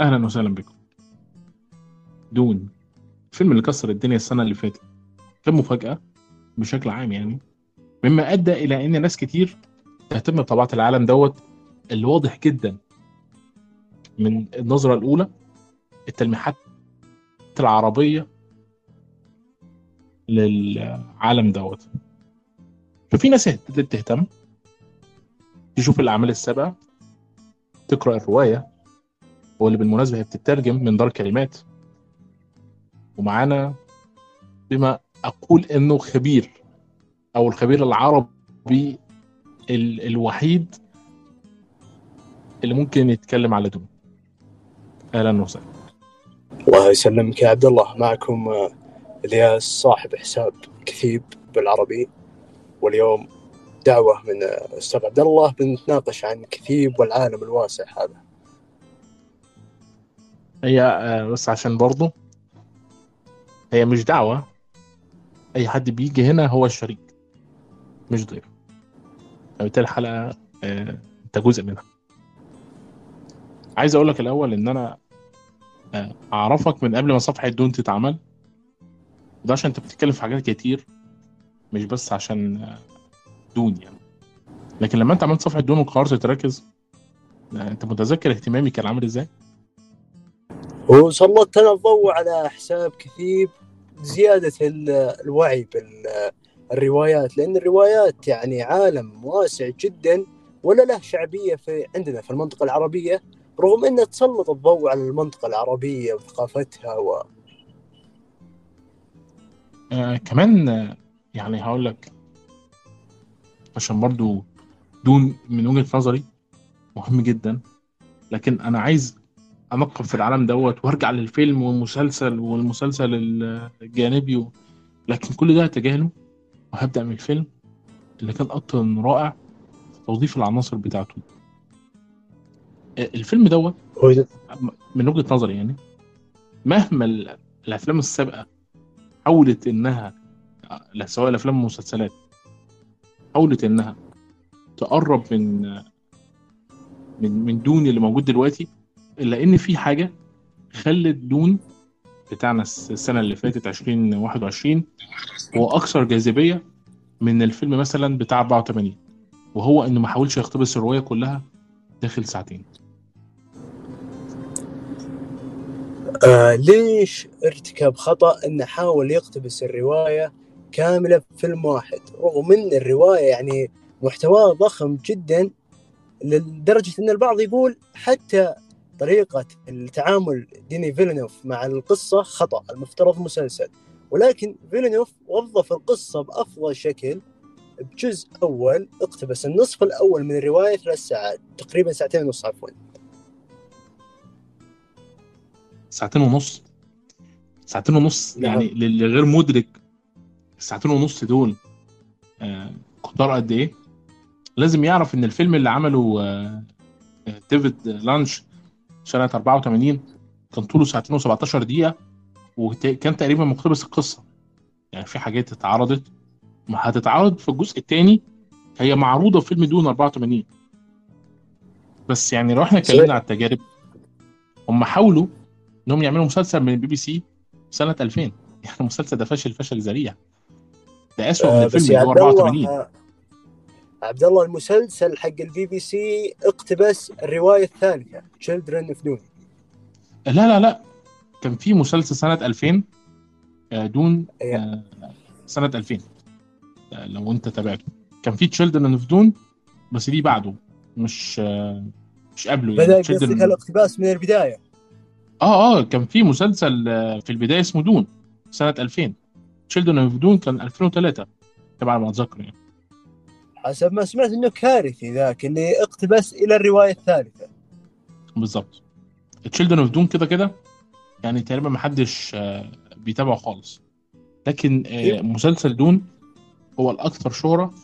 أهلا وسهلا بكم. دون الفيلم اللي كسر الدنيا السنة اللي فاتت. كان مفاجأة بشكل عام يعني. مما أدى إلى إن ناس كتير تهتم بطبيعة العالم دوت اللي واضح جدا من النظرة الأولى التلميحات العربية للعالم دوت. ففي ناس تهتم تشوف الأعمال السابقة تقرأ الرواية واللي بالمناسبة هي بتترجم من دار كلمات. ومعانا بما أقول إنه خبير أو الخبير العربي ال الوحيد اللي ممكن يتكلم على دون أهلا وسهلا. الله يسلمك يا عبد الله. معكم آه، الياس صاحب حساب كثيب بالعربي. واليوم دعوة من آه، أستاذ عبد الله بنتناقش عن كثيب والعالم الواسع هذا. هي آه، بس عشان برضه هي مش دعوة. أي حد بيجي هنا هو الشريك مش ضيف. فبالتالي الحلقة آه، أنت جزء منها. عايز أقول لك الأول إن أنا آه، أعرفك من قبل ما صفحة دون تتعمل. وده عشان أنت بتتكلم في حاجات كتير مش بس عشان دون يعني. لكن لما أنت عملت صفحة دون وقررت تركز أنت متذكر اهتمامي كان عامل إزاي؟ وسلطت أنا الضوء على حساب كثيب زيادة ال- الوعي بالروايات لأن الروايات يعني عالم واسع جدا ولا له شعبية في عندنا في المنطقة العربية رغم أنها تسلط الضوء على المنطقة العربية وثقافتها و... آه كمان يعني هقول لك عشان برضو دون من وجهة نظري مهم جدا لكن أنا عايز انقب في العالم دوت وأرجع للفيلم والمسلسل والمسلسل الجانبي و... لكن كل ده هتجاهله وهبدأ من الفيلم اللي كان من رائع في توظيف العناصر بتاعته. آه، الفيلم دوت من وجهة نظري يعني مهما ال- الأفلام السابقة حاولت إنها لا سواء الأفلام والمسلسلات حاولت إنها تقرب من من من دون اللي موجود دلوقتي إلا إن في حاجة خلت دون بتاعنا الس- السنة اللي فاتت 2021 هو أكثر جاذبية من الفيلم مثلا بتاع 84 وهو إنه ما حاولش يقتبس الرواية كلها داخل ساعتين. آه ليش ارتكب خطأ إنه حاول يقتبس الرواية كاملة في فيلم واحد؟ رغم إن الرواية يعني محتواها ضخم جدا لدرجة إن البعض يقول حتى طريقة التعامل ديني فيلنوف مع القصة خطأ المفترض مسلسل. ولكن فيلنوف وظف القصة بأفضل شكل بجزء أول اقتبس النصف الأول من الرواية ثلاث ساعات تقريبا ساعتين ونص عفوا. ساعتين ونص؟ ساعتين ونص نعم. يعني للي غير مدرك. الساعتين ونص دول آه، قد إيه؟ لازم يعرف إن الفيلم اللي عمله آه، آه، ديفيد لانش سنة 84 كان طوله ساعتين و17 دقيقة وكان تقريبا مقتبس القصة. يعني في حاجات اتعرضت. ما هتتعرض في الجزء الثاني هي معروضة في فيلم Dune 84 بس يعني لو إحنا اتكلمنا على التجارب هم حاولوا إنهم يعملوا مسلسل من البي بي سي سنة 2000 يعني المسلسل ده فشل فشل ذريع. ده اسوء من آه، الفيلم اللي يا هو بتاع 84 الله آه، عبد الله المسلسل حق البي بي سي اقتبس الرواية الثالثه Children of Dune لا لا لا. كان في مسلسل سنة 2000 آه، Dune. آه، سنة 2000 آه، لو انت تابعته. كان في Children of Dune بس دي بعده مش مش قبله بدأ يعني قصدك Children- الاقتباس من البداية. آه آه كان في مسلسل في البداية اسمه Dune سنة 2000 Children of Dune كان 2003 طبعا ما اتذكر يعني. حسب ما سمعت إنه كارثي ذاك اللي اقتبس إلى الرواية الثالثة. بالظبط تشيلدرن اوف دون كده كده يعني تقريبا ما حدش آه، بيتابعه خالص. لكن آه،. مسلسل دون هو الأكثر شهرة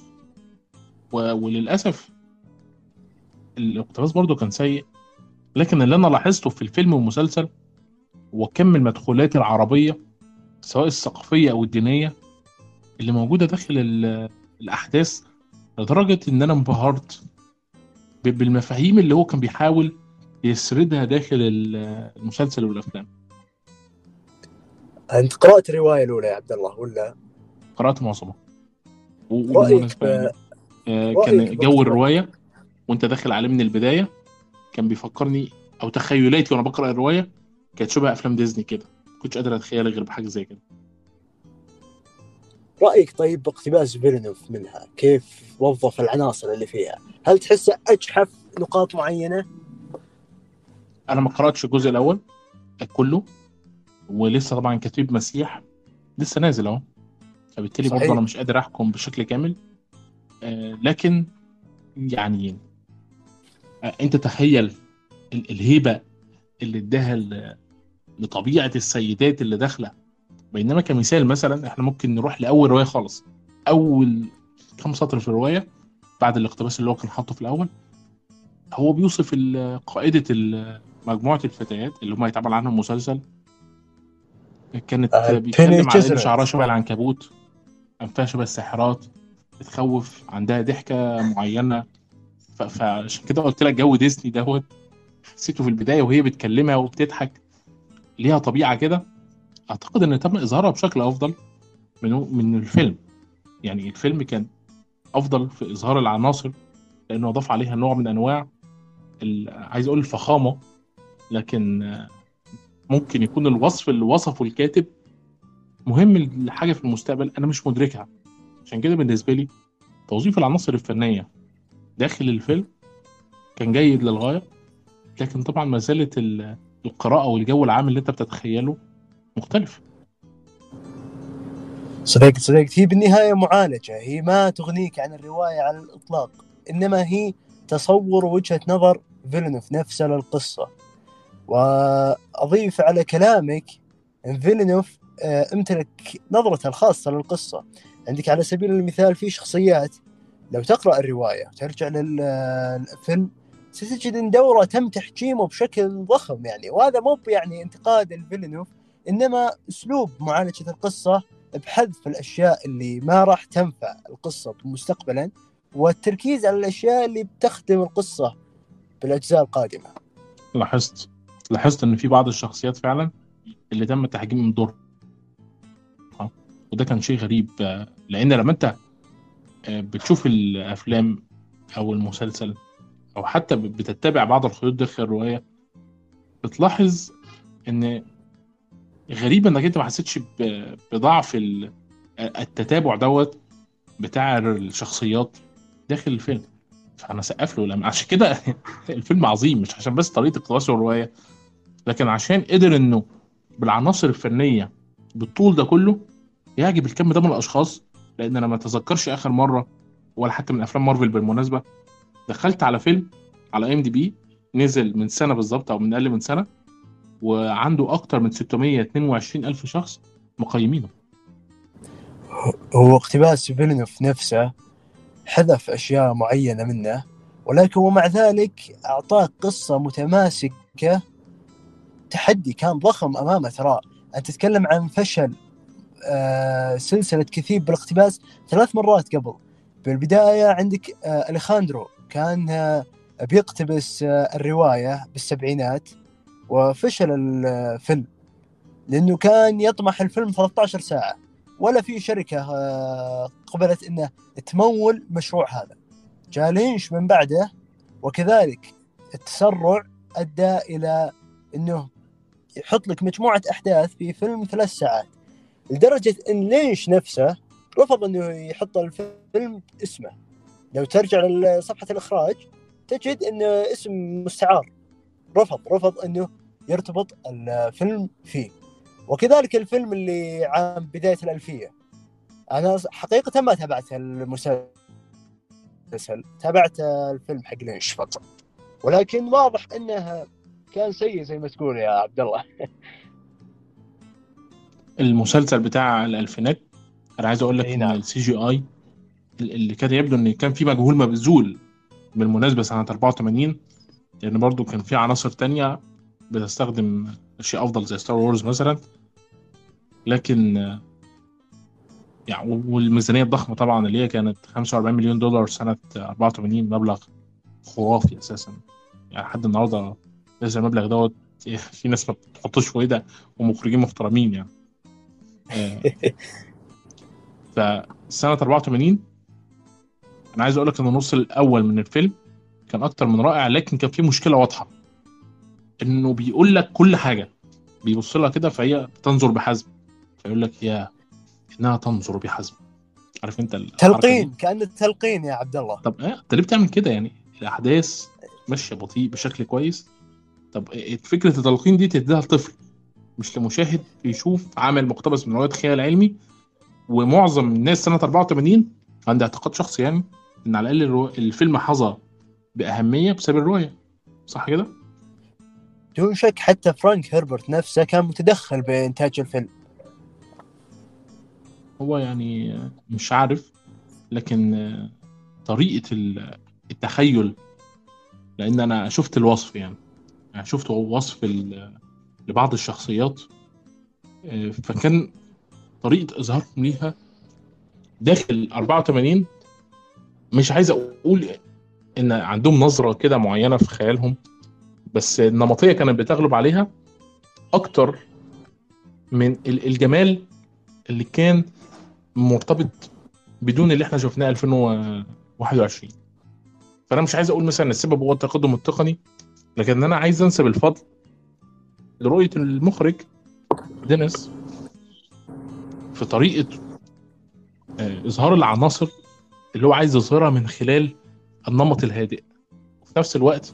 و- وللأسف الاقتباس برضو كان سيء. لكن اللي أنا لاحظته في الفيلم والمسلسل هو كم المدخولات العربية سواء الثقافية أو الدينية اللي موجودة داخل ال- الأحداث لدرجة إن أنا انبهرت بالمفاهيم اللي هو كان بيحاول يسردها داخل ال- المسلسل والأفلام. أنت قرأت الرواية الأولى يا عبد الله ولا؟ قرأت معظمها. و- يعني ب- آه، رأيك كان جو الرواية وأنت داخل عليه من البداية كان بيفكرني أو تخيلاتي وأنا بقرأ الرواية كانت شبه أفلام ديزني كده. كنتش قادر أتخيل غير بحاجة زي كده. رأيك طيب باقتباس فيلنوف منها؟ كيف وظف العناصر اللي فيها؟ هل تحسه أجحف نقاط معينة؟ أنا ما قرأتش الجزء الأول كله ولسه طبعا كتيب مسيح. لسه نازل أهو. فبالتالي. برضه أنا مش قادر أحكم بشكل كامل. آه لكن يعني آه أنت تخيل ال- الهيبة اللي اداها لطبيعة السيدات اللي داخلة بينما كمثال مثلا إحنا ممكن نروح لأول رواية خالص. أول كام سطر في الرواية بعد الاقتباس اللي هو كان حاطه في الأول هو بيوصف قائدة مجموعة الفتيات اللي هم هيتعمل عنهم مسلسل. كانت آه، بيتكلم عن إن. شعرها شبه العنكبوت أنفها شبه الساحرات بتخوف عندها ضحكة معينة. فعشان كده قلت لك جو ديزني دوت. حسيته في البداية وهي بتكلمها وبتضحك. ليها طبيعة كده. أعتقد إن تم إظهارها بشكل أفضل من من الفيلم. يعني الفيلم كان أفضل في إظهار العناصر لأنه أضاف عليها نوع من أنواع عايز أقول الفخامة لكن ممكن يكون الوصف اللي وصفه الكاتب مهم لحاجة في المستقبل. أنا مش مدركها. عشان كده بالنسبة لي توظيف العناصر الفنية داخل الفيلم كان جيد للغاية لكن طبعا ما زالت ال- القراءة والجو العام اللي أنت بتتخيله مختلف. صدقت صدقت هي بالنهاية معالجة هي ما تغنيك عن الرواية على الإطلاق إنما هي تصور وجهة نظر فيلنوف نفسه للقصة. وأضيف على كلامك إن فيلنوف آه، امتلك نظرته الخاصة للقصة. عندك على سبيل المثال في شخصيات لو تقرأ الرواية وترجع للفيلم ستجد إن دورة تم تحجيمه بشكل ضخم يعني وهذا مو يعني انتقاد الفيلنوف إنما أسلوب معالجة القصة بحذف الأشياء اللي ما راح تنفع القصة مستقبلا والتركيز على الأشياء اللي بتخدم القصة بالأجزاء القادمة. لاحظت؟ لاحظت إن في بعض الشخصيات فعلا اللي تم تحجيم دورها وده كان شيء غريب لأن لما أنت آه، بتشوف الأفلام أو المسلسل أو حتى بتتبع بعض الخيوط داخل الرواية بتلاحظ إن غريب إنك أنت ما حسيتش بضعف ال- التتابع دوت بتاع الشخصيات داخل الفيلم. فأنا سقف له لما عشان كده الفيلم عظيم مش عشان بس طريقة اقتباسه الروايه لكن عشان قدر إنه بالعناصر الفنية بالطول ده كله يعجب الكم ده من الأشخاص لأن أنا ما أتذكرش آخر مرة ولا حتى من أفلام مارفل بالمناسبة دخلت على فيلم على IMDb نزل من سنة بالظبط أو من أقل من سنة وعنده أكتر من 622 ألف شخص مقيمينه. هو اقتباس فيلنوف نفسه حذف أشياء معينة منه ولكن ومع ذلك اعطاك قصة متماسكة. تحدي كان ضخم أمامه ترى. أنت تتكلم عن فشل آه سلسلة كثيب بالاقتباس ثلاث مرات قبل. بالبداية عندك آه أليخاندرو كان آه بيقتبس الرواية بالسبعينات. وفشل الفيلم لأنه كان يطمح الفيلم 13 ساعة ولا في شركة آه، قبلت إنه تمول مشروع هذا. جاء لينش من بعده وكذلك التسرع أدى إلى إنه يحط لك مجموعة أحداث في فيلم ثلاث ساعات. لدرجة إن لينش نفسه رفض إنه يحط الفيلم اسمه. لو ترجع لصفحة الإخراج تجد إنه اسم مستعار. رفض رفض إنه يرتبط الفيلم فيه. وكذلك الفيلم اللي عام بداية الألفية. أنا حقيقة ما تابعت المسلسل. تابعت الفيلم حق لينش فقط. ولكن واضح إنه كان سيء زي ما تقول يا عبد الله. المسلسل بتاع الألفينات أنا عايز أقول لك أي إن نعم. ال CGI اللي كان يبدو إن كان في مجهود مبذول بالمناسبة سنة 84 لأن برضو كان في عناصر تانية بتستخدم اشياء أفضل زي Star Wars مثلا لكن يعني والميزانية الضخمة طبعا اللي هي كانت 45 مليون دولار سنة 84 مبلغ خرافي أساسا. يعني لحد النهارده نزل المبلغ دوت في ناس ما بتحطوش في إيدها ومخرجين محترمين يعني. آه، فسنة 84 أنا عايز أقول لك إن النص الأول من الفيلم كان أكتر من رائع لكن كان فيه مشكلة واضحة. إنه بيقول لك كل حاجة. بيبص لها كده فهي تنظر بحزم. فيقول لك يا إنها تنظر بحزم. عارف أنت؟ تلقين كانه تلقين يا عبد الله. طب إيه انت ليه بتعمل كده يعني؟ الأحداث ماشية بطيء بشكل كويس. طب إيه فكرة التلقين دي تديها لطفل. مش لمشاهد بيشوف عمل مقتبس من روايه خيال علمي ومعظم الناس سنة 84 عندي اعتقاد شخصي يعني إن على الأقل. الفيلم حظى بأهمية بسبب الرواية. صح كده؟ دون شك حتى فرانك هربرت نفسه كان متدخل بإنتاج الفيلم. هو يعني مش عارف لكن طريقة ال- التخيل لأن أنا شفت الوصف يعني. يعني شفت وصف لبعض الشخصيات فكان طريقة إظهارهم ليها داخل 84 مش عايز أقول إن عندهم نظرة كده معينة في خيالهم. بس النمطية كانت بتغلب عليها أكتر من ال- الجمال اللي كان مرتبط بدون اللي إحنا شفناه 2021 فأنا مش عايز أقول مثلا السبب هو التقدم التقني لكن أنا عايز أنسب الفضل لرؤية المخرج دينيس في طريقة آه، إظهار العناصر اللي هو عايز يظهرها من خلال النمط الهادئ. وفي نفس الوقت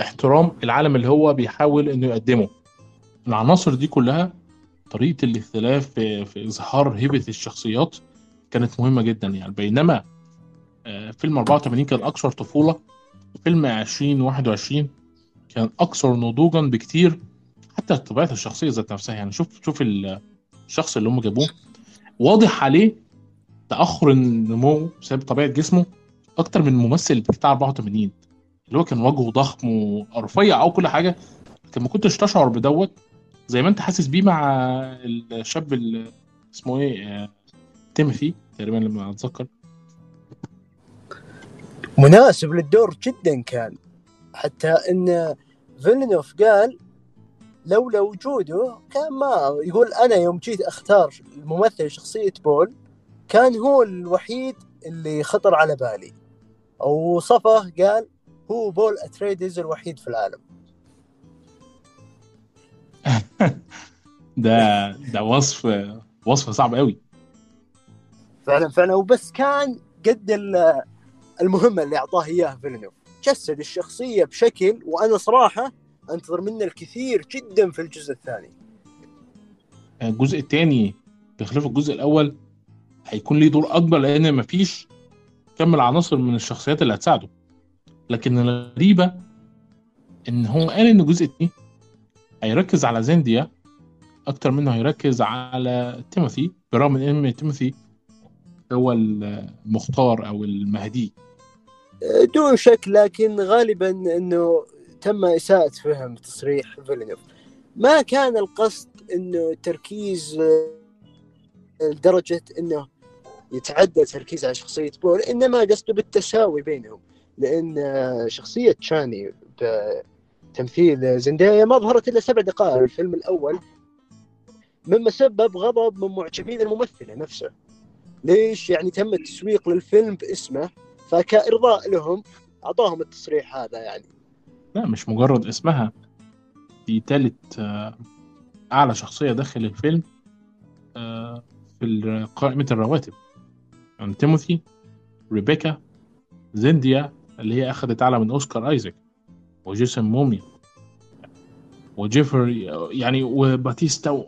احترام العالم اللي هو بيحاول إنه يقدمه. العناصر دي كلها طريقة الاختلاف في, في إظهار هيبة الشخصيات كانت مهمة جدا يعني. بينما آه، فيلم 84 كان أكثر طفولة. فيلم 2021 كان أكثر نضوجا بكتير حتى طبيعة الشخصية ذات نفسها. يعني شوف شوف ال- الشخص اللي هم جابوه. واضح عليه تأخر النمو بسبب طبيعة جسمه أكتر من الممثل بتاع 84 اللي هو كان وجهه ضخم ورفيع أو كل حاجة لكن ما كنتش تشعر بدوت. زي ما أنت حاسس بيه مع الشاب اللي اسمه إيه تيموثي تقريبا لما أتذكر. مناسب للدور جدا كان. حتى إن فيلنوف قال لولا وجوده كان ما يقول أنا يوم جيت أختار الممثل شخصية بول كان هو الوحيد اللي خطر على بالي. وصفه قال هو بول اتريدز الوحيد في العالم. ده ده وصف وصف صعب قوي. فعلا فعلا. وبس كان قد ال- المهمة اللي أعطاه إياها فيلنوف جسد الشخصية بشكل وأنا صراحة أنتظر منه الكثير جدا في الجزء الثاني. الجزء الثاني بخلاف الجزء الأول هيكون ليه دور أكبر لأن مفيش كم العناصر من الشخصيات اللي هتساعده. لكن الغريبة إن هو قال إن الجزء الثاني هيركز على زنديا أكتر منه هيركز على تيموثي برغم إن تيموثي هو المختار أو المهدي. دون شك لكن غالبا إنه تم إساءة فهم تصريح فيلنوف ما كان القصد إنه التركيز آه، لدرجة إنه يتعدى تركيز على شخصية بول إنما قصده بالتساوي بينهم. لأن آه، شخصية شاني بتمثيل زندايا ما ظهرت إلا سبع دقائق. في الفيلم الأول مما سبب غضب من معجبين الممثلة نفسه. ليش؟ يعني تم التسويق للفيلم باسمه فكإرضاء لهم أعطاهم التصريح هذا يعني. لا مش مجرد اسمها. دي تالت آه، أعلى شخصية داخل الفيلم آه، في قائمه الرواتب. يعني تيموثي ريبيكا زندايا اللي هي اخذت أعلى من أوسكار آيزاك وجيسون موموا وجيفري يعني وباتيستا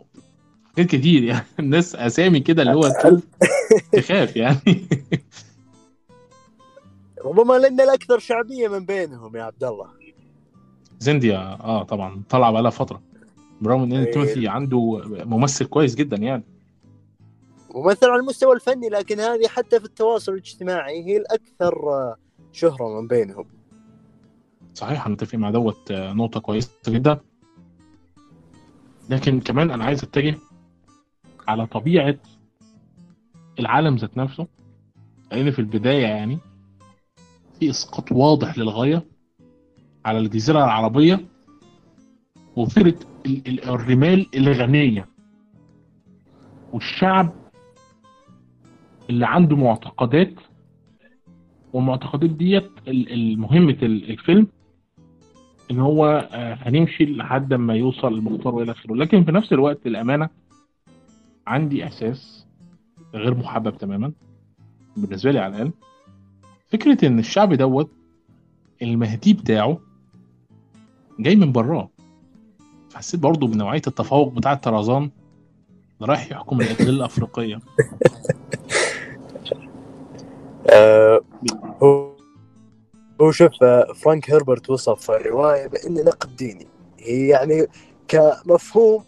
حاجات كتير يعني. الناس أسامي كده اللي هو تخاف. يعني. ربما لأن الأكثر شعبية من بينهم يا عبد الله. زندايا آه طبعا طلع بقالها فترة. برغم إن إيه. تيموثي عنده ممثل كويس جدا يعني. ممثل على المستوى الفني لكن هذه حتى في التواصل الاجتماعي هي الأكثر آه، شهرة من بينهم. صحيح أنا متفق مع دوت آه، نقطة كويسة جدا. لكن كمان أنا عايز أتجه على طبيعة العالم ذات نفسه لأن في البداية يعني في إسقاط واضح للغاية على الجزيرة العربية ال- الرمال الغنية. والشعب اللي عنده معتقدات والمعتقدات ديت مهمة ال- الفيلم إن هو آه، هنمشي لحد ما يوصل المختار وإلى آخره. لكن في نفس الوقت الأمانة عندي إحساس غير محبب تماما بالنسبة لي على الأقل. فكرة إن الشعب دوت المهدي بتاعه جاي من براه. فحسيت برضه بنوعية التفوق بتاع اللي رايح يحكم الإقليم الأفريقية. آه، هو شوف آه، فرانك هيربرت وصف الرواية بأن نقد ديني. هي يعني كمفهوم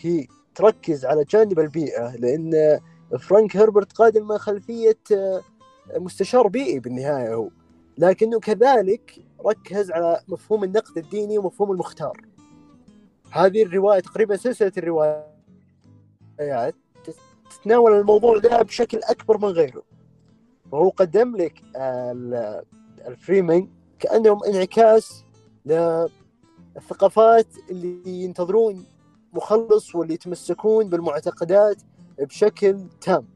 هي تركز على جانب البيئة لأن فرانك هيربرت قادم من خلفية آه، مستشار بيئي بالنهاية هو. لكنه كذلك ركز على مفهوم النقد الديني ومفهوم المختار. هذه الرواية تقريبا سلسلة الروايات تتناول الموضوع ده بشكل أكبر من غيره. وهو قدم لك ال- الفريمن كأنهم انعكاس للثقافات اللي ينتظرون مخلص واللي يتمسكون بالمعتقدات بشكل تام.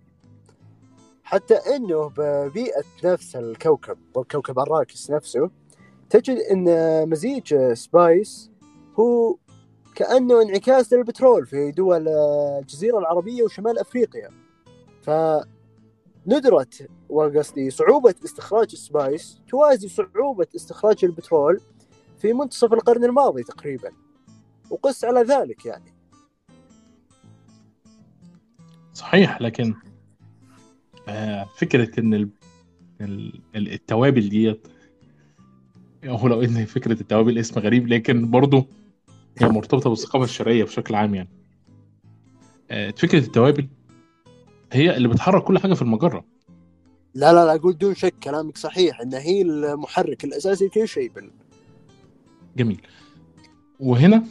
حتى إنه ببيئة نفس الكوكب وكوكب أراكس نفسه تجد إن مزيج spice هو كأنه انعكاس للبترول في دول الجزيرة العربية وشمال أفريقيا. ف ندرة وقصدي صعوبة استخراج ال spice توازي صعوبة استخراج البترول في منتصف القرن الماضي تقريبا. وقس على ذلك يعني. صحيح لكن آه، فكرة إن ال- ال- ال- التوابل ديت هو لو إن فكرة التوابل اسم غريب لكن برضه هي مرتبطة بالثقافة الشرقية بشكل عام يعني. آه، فكرة التوابل هي اللي بتحرك كل حاجة في المجرة. لا لا لا أقول دون شك كلامك صحيح إن هي المحرك الأساسي لكل شيء بال... جميل. وهنا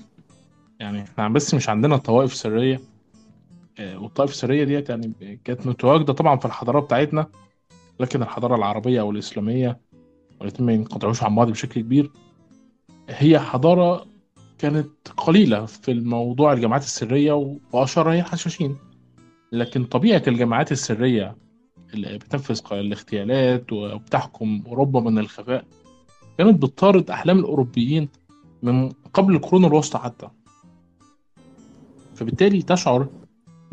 يعني إحنا بس مش عندنا طوائف سرية آه، والطائف السرية ديت يعني كانت متواجدة طبعا في الحضارة بتاعتنا لكن الحضارة العربية أو الإسلامية والاتنين ما ينقطعوش عن بعض بشكل كبير. هي حضارة كانت قليلة في الموضوع الجماعات السرية وأشهرها هي الحشاشين. لكن طبيعة الجماعات السرية اللي بتنفذ الاغتيالات وبتحكم أوروبا من الخفاء كانت بتطارد أحلام الأوروبيين من قبل القرون الوسطى حتى. فبالتالي تشعر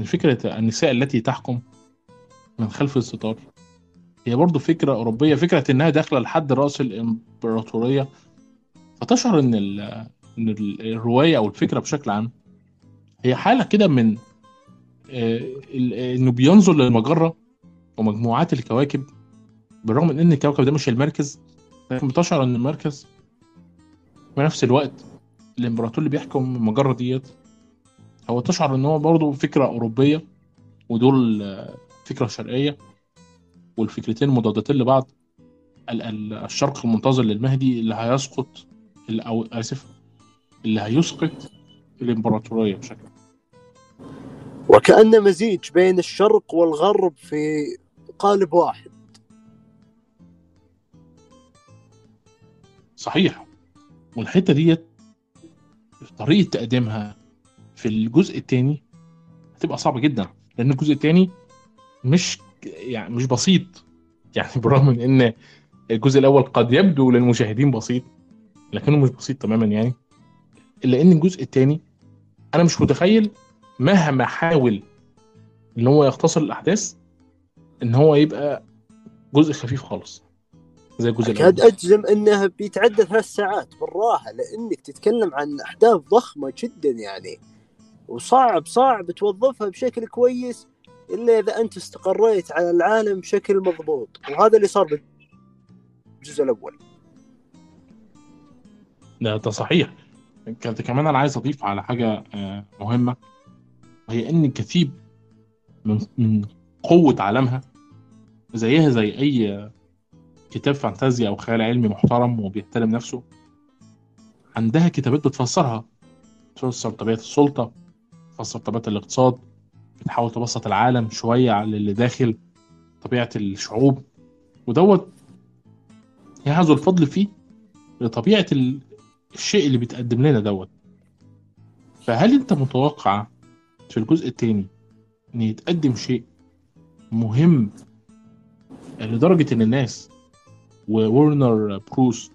إن فكرة النساء التي تحكم من خلف الستار هي برضو فكرة أوروبية فكرة إنها داخلة لحد رأس الإمبراطورية. فتشعر إن إن ال- الرواية أو الفكرة بشكل عام هي حالة كده من إنه بينظر للمجرة ومجموعات الكواكب بالرغم من إن الكوكب ده مش المركز لكن بتشعر إن المركز في نفس الوقت الإمبراطور اللي بيحكم المجرة ديت هو تشعر إن هو برضه فكرة أوروبية ودول آه، فكرة شرقية والفكرتين مضادتين لبعض ال- ال- الشرق المنتظر للمهدي اللي هيسقط أو آسف اللي هيسقط الإمبراطورية بشكل. وكأنه مزيج بين الشرق والغرب في قالب واحد. صحيح. والحتة ديت طريقة تقديمها في الجزء الثاني هتبقى صعبة جدا لأن الجزء الثاني مش يعني مش بسيط. يعني بالرغم من إن الجزء الأول قد يبدو للمشاهدين بسيط لكنه مش بسيط تماما يعني. إلا إن الجزء الثاني أنا مش متخيل مهما حاول إن هو يختصر الأحداث إن هو يبقى جزء خفيف خالص زي الجزء الأول. أجزم أنه بيتعدى ثلاث ساعات بالراحة لأنك تتكلم عن أحداث ضخمة جدا يعني وصعب صعب توظفها بشكل كويس إلا إذا أنت استقريت على العالم بشكل مضبوط وهذا اللي صار بالجزء الأول. ده ده صحيح. كانت كمان أنا عايز أضيف على حاجة آه، مهمة. وهي إن الكثيب من من قوة عالمها زيها زي أي كتاب فانتازيا أو خيال علمي محترم وبيحترم نفسه عندها كتابات بتفسرها بتفسر طبيعة السلطة بتفسر طبيعة الاقتصاد بتحاول تبسط العالم شوية على اللي داخل طبيعة الشعوب. ودوت يعني الفضل فيه لطبيعة ال- الشيء اللي بيتقدم لنا دوت. فهل أنت متوقع في الجزء الثاني ان يتقدم شيء مهم لدرجة إن الناس وورنر بروس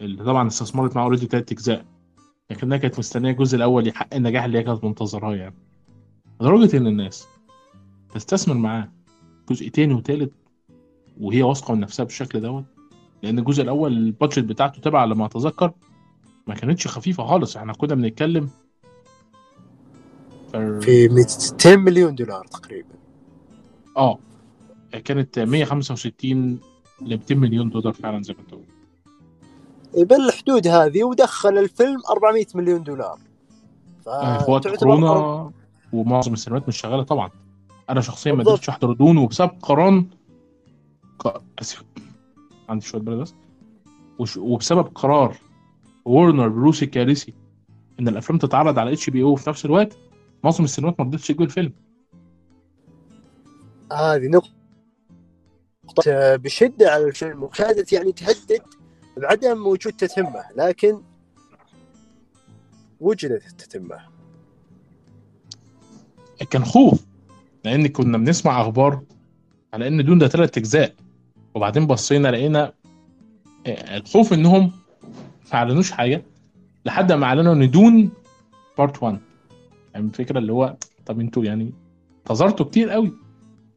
اللي طبعا استثمرت معاه already ثلاث أجزاء لكنها كانت مستنية الجزء الأول يحقق النجاح اللي هي كانت منتظراه يعني. لدرجة إن الناس تستثمر معاه جزء تاني وتالت وهي واثقة من نفسها بالشكل دوت لأن الجزء الأول البادجت بتاعته تبع على ما أتذكر ما كانتش خفيفة خالص. إحنا كنا بنتكلم في 200 مليون دولار تقريبا. آه. كانت 165 ل 200 مليون دولار فعلا زي ما أنت قلت. بالحدود هذه ودخل الفيلم 400 مليون دولار. آه، في وقت كورونا ومعظم السينمات مش شغالة طبعا. أنا شخصيا ما. قدرتش أحضر دون وبسبب قرار ق... اسف عندي شوية برد بس. وش... وبسبب قرار وورنر بروس الكارثي إن الأفلام تتعرض على HBO في نفس الوقت معظم السينمات ما رضتش تجيب الفيلم. هذه نقطة. بشدة على الفيلم وكانت يعني تهدد بعدم وجود تتمة لكن وجدت التتمة كان خوف لأن كنا بنسمع أخبار على إن دون ده ثلاث أجزاء وبعدين بصينا لقينا آه، الخوف إنهم ما أعلنوش حاجة لحد ما أعلنوا إن دون بارت 1 يعني الفكرة اللي هو طب أنتوا يعني انتظرتوا كتير قوي.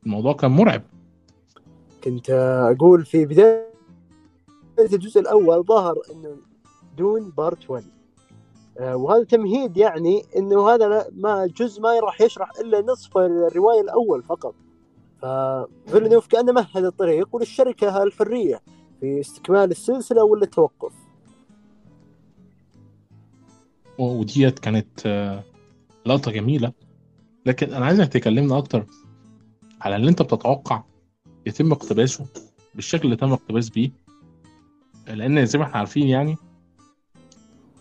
الموضوع كان مرعب. كنت أقول في بداية الجزء الأول ظهر إنه دون بارت 1 آه، وهذا تمهيد يعني إنه هذا ما جزء ما راح يشرح إلا نصف الرواية الأول فقط. ففيلنوف كأنه مهد الطريق وللشركة الحرية في استكمال السلسلة ولا التوقف وديت كانت آه، لقطة جميلة. لكن أنا عايزك تكلمنا أكتر على اللي أنت بتتوقع يتم اقتباسه بالشكل اللي تم اقتباس بيه لأن زي ما إحنا عارفين يعني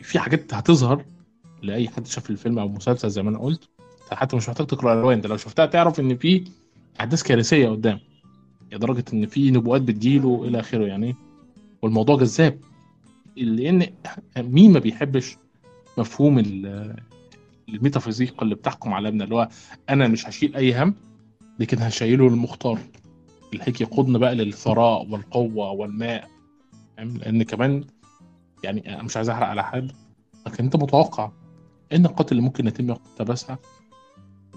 في حاجات هتظهر لأي حد شاف الفيلم أو المسلسل زي ما أنا قلت. حتى مش محتاج تقرأ الروايه انت لو شفتها تعرف إن في أحداث كارثية قدام لدرجة إن في نبوءات بتجيله إلى آخره يعني. والموضوع جذاب لأن مين ما بيحبش مفهوم الميتافيزيقا اللي بتحكم عالمنا اللي هو أنا مش هشيل أي هم لكن هشيله المختار اللي هيجي يقودنا بقى للثراء والقوة والماء؟ لأن كمان يعني أنا مش عايز أحرق على حد لكن أنت متوقع إيه النقاط اللي ممكن يتم اقتباسها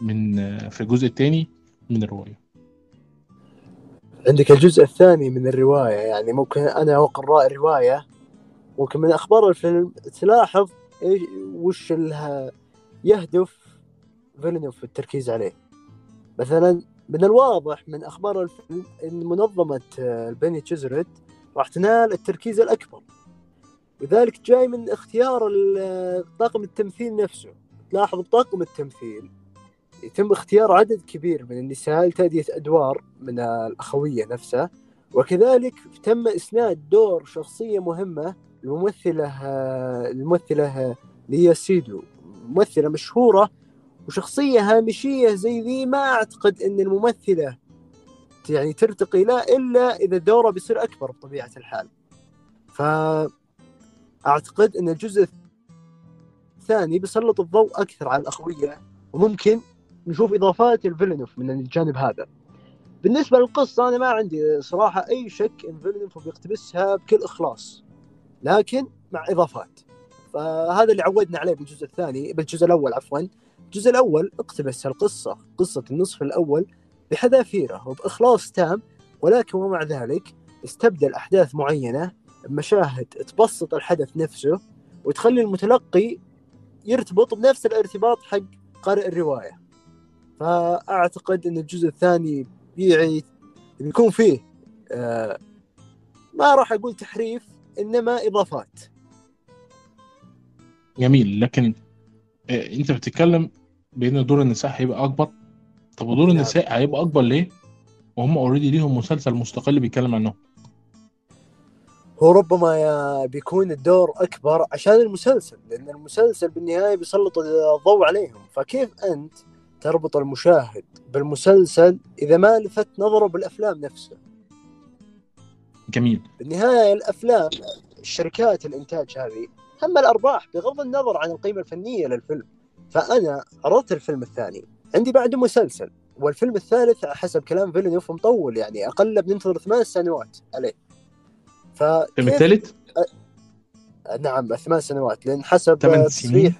من في الجزء الثاني من الرواية عندك الجزء الثاني من الرواية يعني ممكن أنا وقراء الرواية ممكن من أخبار الفيلم تلاحظ إيش وش يهدف فيلنوف في التركيز عليه. مثلا من الواضح من أخبار الفيلم إن منظمة آه، البني تشيزرت راح تنال التركيز الأكبر. وذلك جاي من اختيار ال- طاقم التمثيل نفسه. تلاحظ بطاقم التمثيل يتم اختيار عدد كبير من النساء لتأدية أدوار من الأخوية نفسها. وكذلك تم إسناد دور شخصية مهمة الممثلة الممثلة ليا سيدو. ممثلة مشهورة وشخصية هامشية زي ذي ما أعتقد أن الممثلة يعني ترتقي لا إلا إذا دورها بيصير أكبر بطبيعة الحال. فأعتقد أن الجزء الثاني بيسلط الضوء أكثر على الأخوية وممكن نشوف إضافات الفيلنوف من الجانب هذا. بالنسبة للقصة أنا ما عندي صراحة أي شك أن فيلنوف بيقتبسها بكل إخلاص لكن مع إضافات. فهذا اللي عودنا عليه بالجزء الثاني بالجزء الأول عفوا. الجزء الأول اقتبس القصة قصة النصف الأول بحذافيره وبإخلاص تام ولكن ومع ذلك استبدل أحداث معينة بمشاهد تبسط الحدث نفسه وتخلي المتلقي يرتبط بنفس الارتباط حق قارئ الرواية. فأعتقد أن الجزء الثاني بيعي بيكون فيه آه ما راح أقول تحريف إنما إضافات. جميل لكن آه، انت بتتكلم بان دور النساء هيبقى اكبر؟ طب ودور نعم. النساء هيبقى اكبر ليه؟ وهم اوريدي ليهم مسلسل مستقل بيتكلم عنهم هو ربما بيكون الدور أكبر عشان المسلسل لأن المسلسل بالنهاية بيسلط الضوء عليهم. فكيف أنت تربط المشاهد بالمسلسل إذا ما لفت نظره بالأفلام نفسها جميل. بالنهاية الأفلام الشركات الإنتاج هذه هم الأرباح بغض النظر عن القيمة الفنية للفيلم. فأنا عرضت الفيلم الثاني. عندي بعده مسلسل والفيلم الثالث حسب كلام فيلنوف مطول يعني أقل بننتظر ثمان سنوات. عليه. الفيلم فكيف الثالث؟ نعم ثمان سنوات لأن حسب تصريح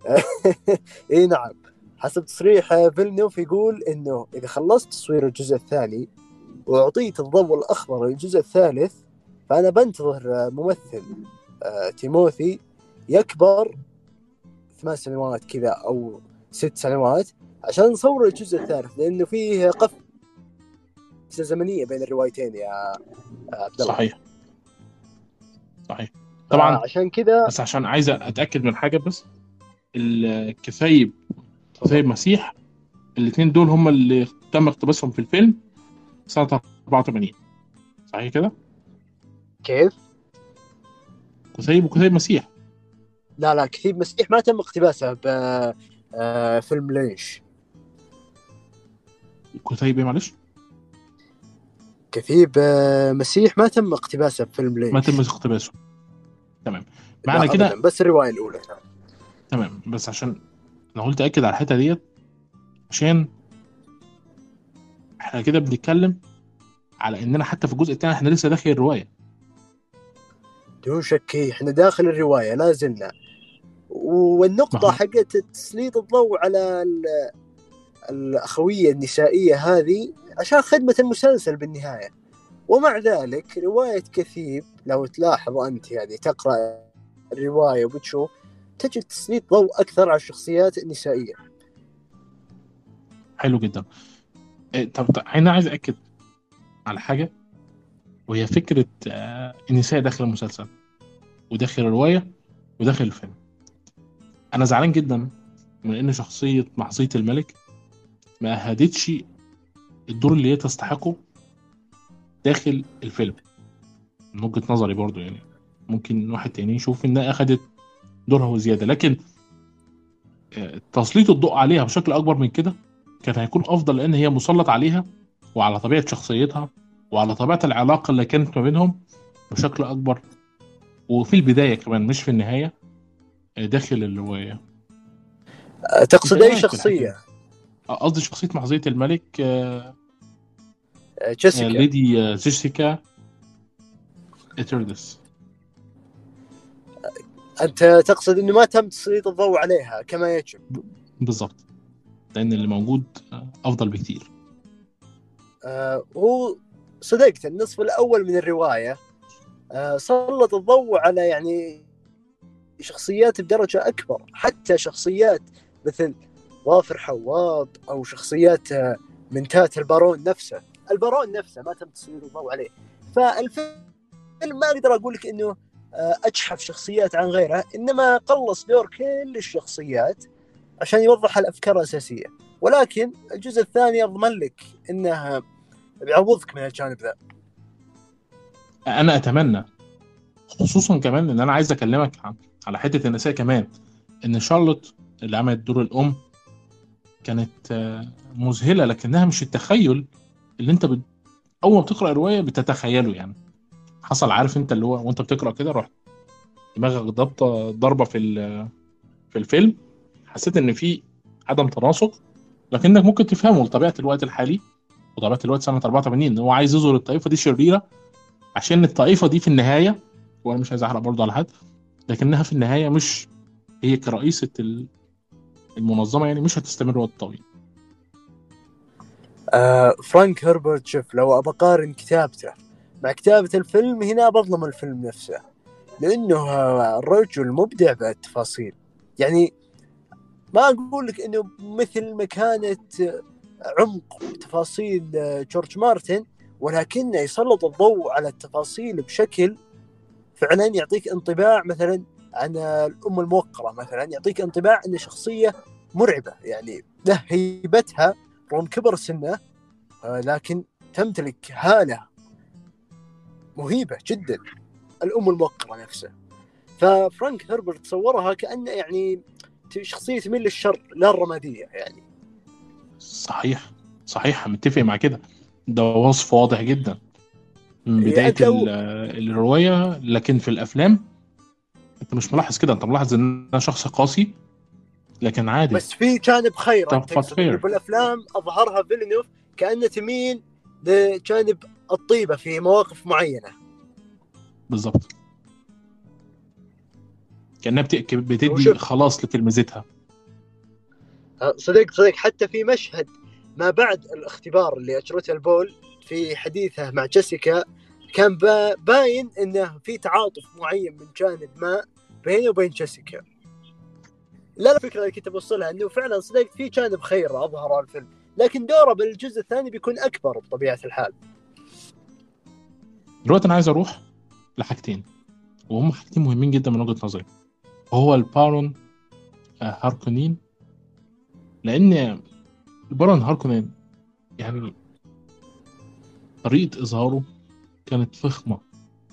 إي نعم. حسب تصريح فيلنوف يقول إنه إذا خلصت تصوير الجزء الثاني وأعطيت الضوء الأخضر للجزء الثالث فأنا بنتظر ممثل. تيموثي يكبر ثمان سنوات كذا أو ست سنوات عشان نصور الجزء الثالث لأنه فيه قفزة زمنية بين الروايتين يا آه، عبد الله صحيح. صحيح. طبعا عشان كذا بس عشان عايز أتأكد من حاجة بس الكثايب كثايب مسيح الاثنين دول هم اللي تم اقتباسهم في الفيلم سنة 84 صحيح كده؟ كيف؟ كثايب وكثايب مسيح. لا لا كثيب مسيح ما تم اقتباسه بفيلم لينش. كثايب إيه معلش؟ كثيب آه، مسيح ما تم اقتباسه بفيلم لينش. ما تم اقتباسه. تمام. معنى كده بس الرواية الأولى. تمام. بس عشان أنا قلت أكد على الحتة ديت عشان إحنا كده بنتكلم على إننا حتى في الجزء الثاني إحنا لسه داخل الرواية. بدون شك إحنا داخل الرواية لا زلنا. والنقطة هو- حقت تسليط الضوء على ال- الأخوية النسائية هذه عشان خدمة المسلسل بالنهاية. ومع ذلك رواية كثيب لو تلاحظ أنت يعني تقرأ الرواية وبتشوف تجد تسليط ضوء أكثر على الشخصيات النسائية. حلو جدا. إيه، طب طب أنا عايز اكد على حاجة. وهي فكرة آه، النساء داخل المسلسل وداخل الرواية وداخل الفيلم. أنا زعلان جدا من إن شخصية محظيه الملك ما أهدتش الدور اللي هي تستحقه داخل الفيلم. من وجهة نظري برضو يعني. ممكن واحد تاني يشوف إنها أخدت دورها وزيادة. لكن آه، تسليط الضوء عليها بشكل أكبر من كده كان هيكون أفضل لأن هي مسلط عليها وعلى طبيعة شخصيتها وعلى طبيعة العلاقة اللي كانت ما بينهم بشكل أكبر وفي البداية كمان مش في النهاية آه، داخل الرواية. أه، تقصد اي شخصية؟ آه، قصدي شخصية محظيه الملك آه، آه، جيسيكا. ليدي آه، جيسيكا اتردس أنت تقصد إنه ما تم تسليط الضوء عليها كما يجب؟ بالظبط لأن اللي موجود آه، أفضل بكتير. آه، هو صدقت النصف الأول من الرواية آه، سلط الضوء على يعني شخصيات بدرجة أكبر حتى شخصيات مثل ظافر حواط أو شخصيات آه، من تات البارون نفسه. البارون نفسه ما تم تسليط الضوء عليه. فالفيلم ما أقدر أقول لك إنه آه، أجحف شخصيات عن غيرها إنما قلص دور كل الشخصيات عشان يوضح الأفكار الأساسية. ولكن الجزء الثاني أضمن لك انه بيعوضك من الجانب ذا. أنا أتمنى خصوصا كمان إن أنا عايز أكلمك على حتة النساء كمان إن شارلوت اللي عملت دور الأم كانت آه، مذهلة لكنها مش التخيل اللي أنت بت... أول ما بتقرأ رواية بتتخيله يعني. حصل عارف أنت اللي هو وأنت بتقرأ كده رحت دماغك ضبطه ضربة في في الفيلم حسيت إن في عدم تناسق لكنك ممكن تفهمه لطبيعة الوقت الحالي. وطبيعه الوقت سنة 84 ان هو عايز يظهر الطائفة دي شريرة عشان الطائفة دي في النهاية وأنا مش عايز أحرق برضه على حد لكنها في النهاية مش هي كرئيسة ال- المنظمة يعني مش هتستمر وقت طويل. آه فرانك هربرت شوف لو ابى أقارن كتابته مع كتابة الفيلم هنا بظلم الفيلم نفسه لأنه آه، الرجل مبدع بالتفاصيل. يعني ما أقول لك إنه مثل مكانة آه، عمق تفاصيل آه، جورج مارتن ولكنه يسلط الضوء على التفاصيل بشكل فعلا يعطيك انطباع مثلا عن الأم الموقرة مثلا يعطيك انطباع انه شخصية مرعبة يعني له هيبتها رغم كبر سنه آه، لكن تمتلك هالة مهيبة جدا الأم الموقرة نفسها. ففرانك هربرت صورها كأنه يعني شخصية تميل للشر لا الرمادية يعني. صحيح صحيح متفق مع كده. ده وصف واضح جدا. من يعني بداية لو- ال- الرواية لكن في الأفلام أنت مش ملاحظ كده. أنت ملاحظ إن أنا شخص قاسي لكن عادي. بس في جانب خير. إنه بالأفلام أظهرها فيلنوف كأنه تميل لجانب الطيبة في مواقف معينة. بالظبط كأنها بت- بتدي خلاص لتلمذتها صدق صدق حتى في مشهد ما بعد الاختبار اللي اجرته البول في حديثه مع جيسيكا كان با- باين إنه في تعاطف معين من جانب ما بينه وبين جيسيكا. لا الفكرة اللي كنت بوصلها إنه فعلا صدقت في جانب خير اظهره الفيلم لكن دوره بالجزء الثاني بيكون أكبر بطبيعة الحال. دلوقتي أنا عايز أروح لحاجتين وهم حاجتين مهمين جدا من وجهة نظري. وهو البارون آه، هاركونين لأن البارون هاركونين يعني طريقة إظهاره كانت فخمة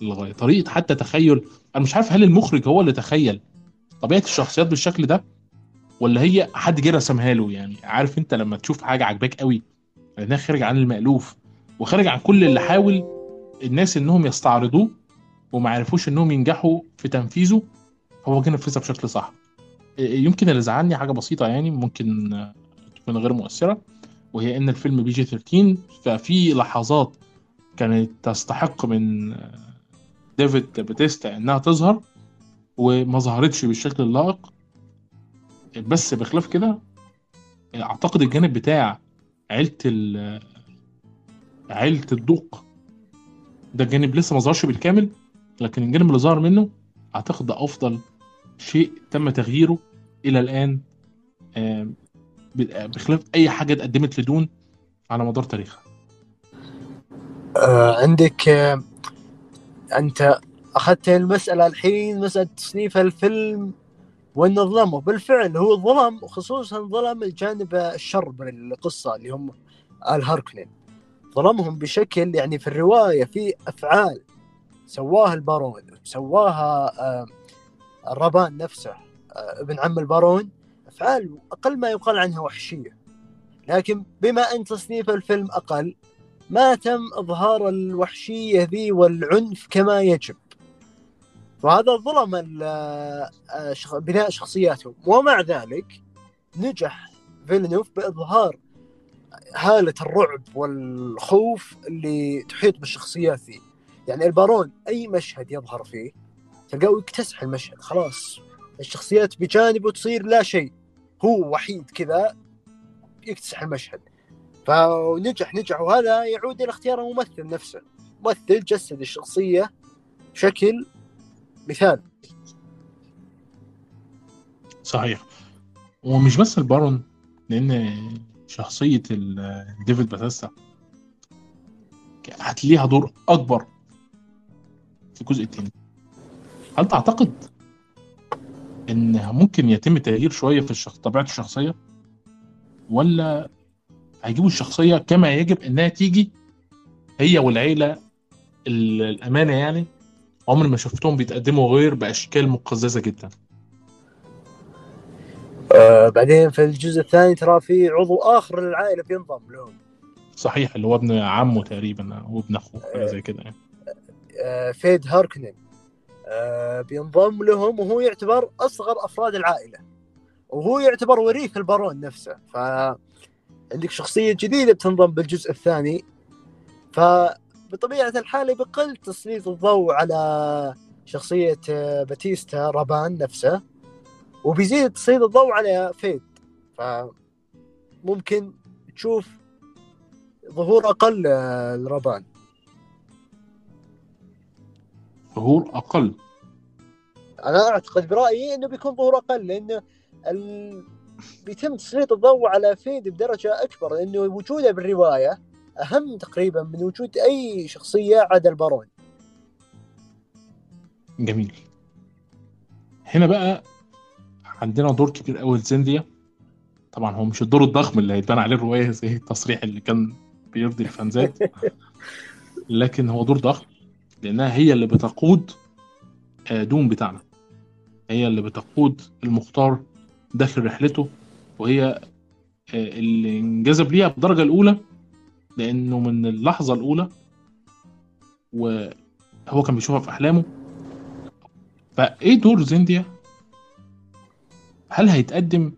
للغاية. طريقة حتى تخيل أنا مش عارف هل المخرج هو اللي تخيل طبيعة الشخصيات بالشكل ده ولا هي حد جه رسمها له. يعني عارف أنت لما تشوف حاجة عجباك قوي لأنها خارج عن المألوف وخارج عن كل اللي حاول الناس إنهم يستعرضوه وما عرفوش إنهم ينجحوا في تنفيذه هو جه نفذها بشكل صح. يمكن اللي زعلني حاجة بسيطة يعني ممكن تكون غير مؤثرة وهي إن الفيلم بي جي 13 ففي لحظات كانت تستحق من ديفيد باتيستا إنها تظهر وما ظهرتش بالشكل اللائق. بس بخلاف كده أعتقد الجانب بتاع عيلة ال عيلة الدوق ده الجانب لسه ما ظهرش بالكامل لكن الجانب اللي ظهر منه أعتقد ده أفضل شيء تم تغييره إلى الآن بخلاف أي حاجة اتقدمت لدون على مدار تاريخها. آه عندك آه أنت أخذت المسألة الحين مسألة تصنيف الفيلم وانه ظلمه بالفعل هو ظلم وخصوصا ظلم الجانب الشر من القصة اللي هم آل هاركنين. ظلمهم بشكل يعني في الرواية في أفعال سواها البارون سواها آه الربان نفسه آه ابن عم البارون افعال أقل ما يقال عنها وحشية. لكن بما أن تصنيف الفيلم أقل ما تم إظهار الوحشية ذي والعنف كما يجب. وهذا ظلم آه، شخ- بناء شخصياتهم ومع ذلك نجح فيلنوف بإظهار هالة الرعب والخوف اللي تحيط بالشخصيات ذي. يعني البارون أي مشهد يظهر فيه تلقاه يكتسح المشهد خلاص. الشخصيات بجانبه تصير لا شيء. هو وحيد كذا يكتسح المشهد. فنجح نجح. وهذا يعود إلى اختيار الممثل نفسه. ممثل جسد الشخصية بشكل مثال. صحيح. ومش بس البارون لأن شخصية ال- ديفيد باتيستا هتلاقيها دور أكبر في الجزء الثاني هل تعتقد إن ممكن يتم تغيير شوية في الشخص طبيعة الشخصية؟ ولا هيجيبوا الشخصية كما يجب إنها تيجي هي والعيلة ال- الأمانة يعني؟ عمري ما شفتهم بيتقدموا غير بأشكال مقززة جدا. آه بعدين في الجزء الثاني ترى في عضو آخر للعائلة بينضم لهم. صحيح اللي هو ابن عمه تقريبا أو ابن أخوه حاجة زي كده يعني. آه فيد هاركنن. آه بينضم لهم وهو يعتبر أصغر أفراد العائلة. وهو يعتبر وريث البارون نفسه. ف عندك شخصية جديدة بتنضم بالجزء الثاني. فبطبيعه الحال بقل تسليط الضوء على شخصية آه، باتيستا رابان نفسه. وبيزيد تسليط الضوء على فيد فممكن تشوف ظهور أقل آه، لرابان. ظهور أقل أنا أعتقد برأيي إنه بيكون ظهور أقل لأنه ال... بيتم تسليط الضوء على فيد بدرجة أكبر لأنه وجوده بالرواية أهم تقريبا من وجود أي شخصية عدا البارون. جميل. هنا بقى عندنا دور كبير قوي لزنديا طبعا هو مش الدور الضخم اللي هيتبان عليه الرواية زي التصريح اللي كان بيرضي الفانزات لكن هو دور ضخم. لأنها هي اللي بتقود آه، دوم بتاعنا. هي اللي بتقود المختار داخل رحلته وهي آه، اللي انجذب ليها بالدرجة الأولى لأنه من اللحظة الأولى وهو كان بيشوفها في أحلامه. فإيه دور زنديا؟ هل هيتقدم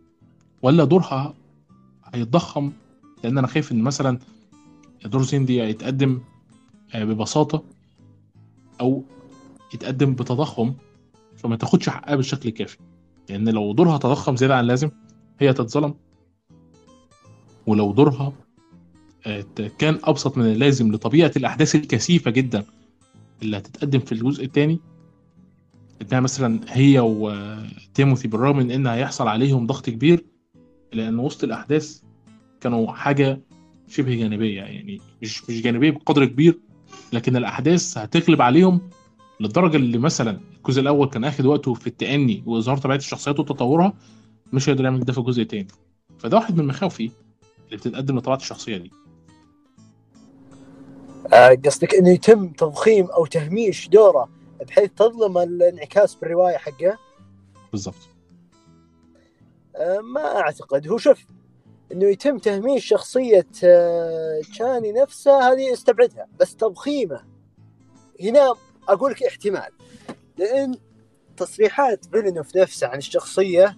ولا دورها هيتضخم؟ لأن أنا خايف إن مثلا دور سيندي يتقدم آه، ببساطة. أو يتقدم بتضخم فما تاخدش حقها بالشكل الكافي. لأن لو دورها تضخم زيادة عن اللازم هي تتظلم. ولو دورها آه، كان أبسط من اللازم لطبيعة الأحداث الكثيفة جدا اللي هتتقدم في الجزء الثاني إنها مثلا هي وتيموثي بالرغم من إن هيحصل عليهم ضغط كبير لأن وسط الأحداث كانوا حاجة شبه جانبية يعني مش مش جانبية بقدر كبير لكن الأحداث هتغلب عليهم للدرجه اللي مثلا الجزء الأول كان آخد وقته في التأني وإظهار طبيعة الشخصيات وتطورها مش هيقدر يعمل ده في الجزء الثاني فده واحد من مخاوفي اللي بتتقدم لطبيعة الشخصية دي. آه، قصدك إنه يتم تضخيم أو تهميش دوره بحيث تظلم الانعكاس بالرواية حقه؟ بالضبط. آه، ما أعتقد. هو شوف إنه يتم تهميش شخصية آه، تشاني نفسها هذه استبعدها. بس تضخيمه. هنا أقول لك احتمال. لأن تصريحات فيلنوف نفسه عن الشخصية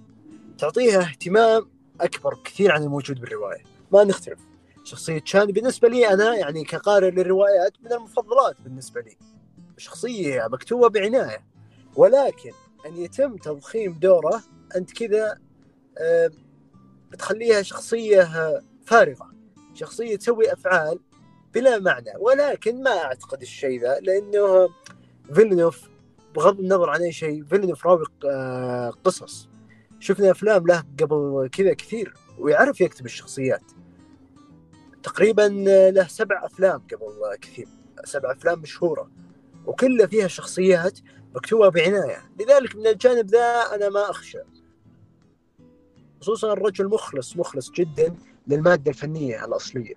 تعطيها اهتمام أكبر بكثير عن الموجود بالرواية. ما نختلف. شخصية تشاني بالنسبة لي أنا يعني كقارئ للروايات من المفضلات بالنسبة لي. شخصية مكتوبة بعناية. ولكن أن يتم تضخيم دوره أنت كذا آه، بتخليها شخصية فارغة شخصية تسوي أفعال بلا معنى. ولكن ما أعتقد الشيء ذا لأنه فيلنوف بغض النظر عن أي شيء فيلنوف راوي آه، قصص. شفنا أفلام له قبل كذا كثير ويعرف يكتب الشخصيات. تقريبا له سبع أفلام قبل كثيب سبع أفلام مشهورة. وكلها فيها شخصيات مكتوبة بعناية. لذلك من الجانب ذا أنا ما أخشى. خصوصا الرجل مخلص مخلص جدا للمادة الفنية الأصلية.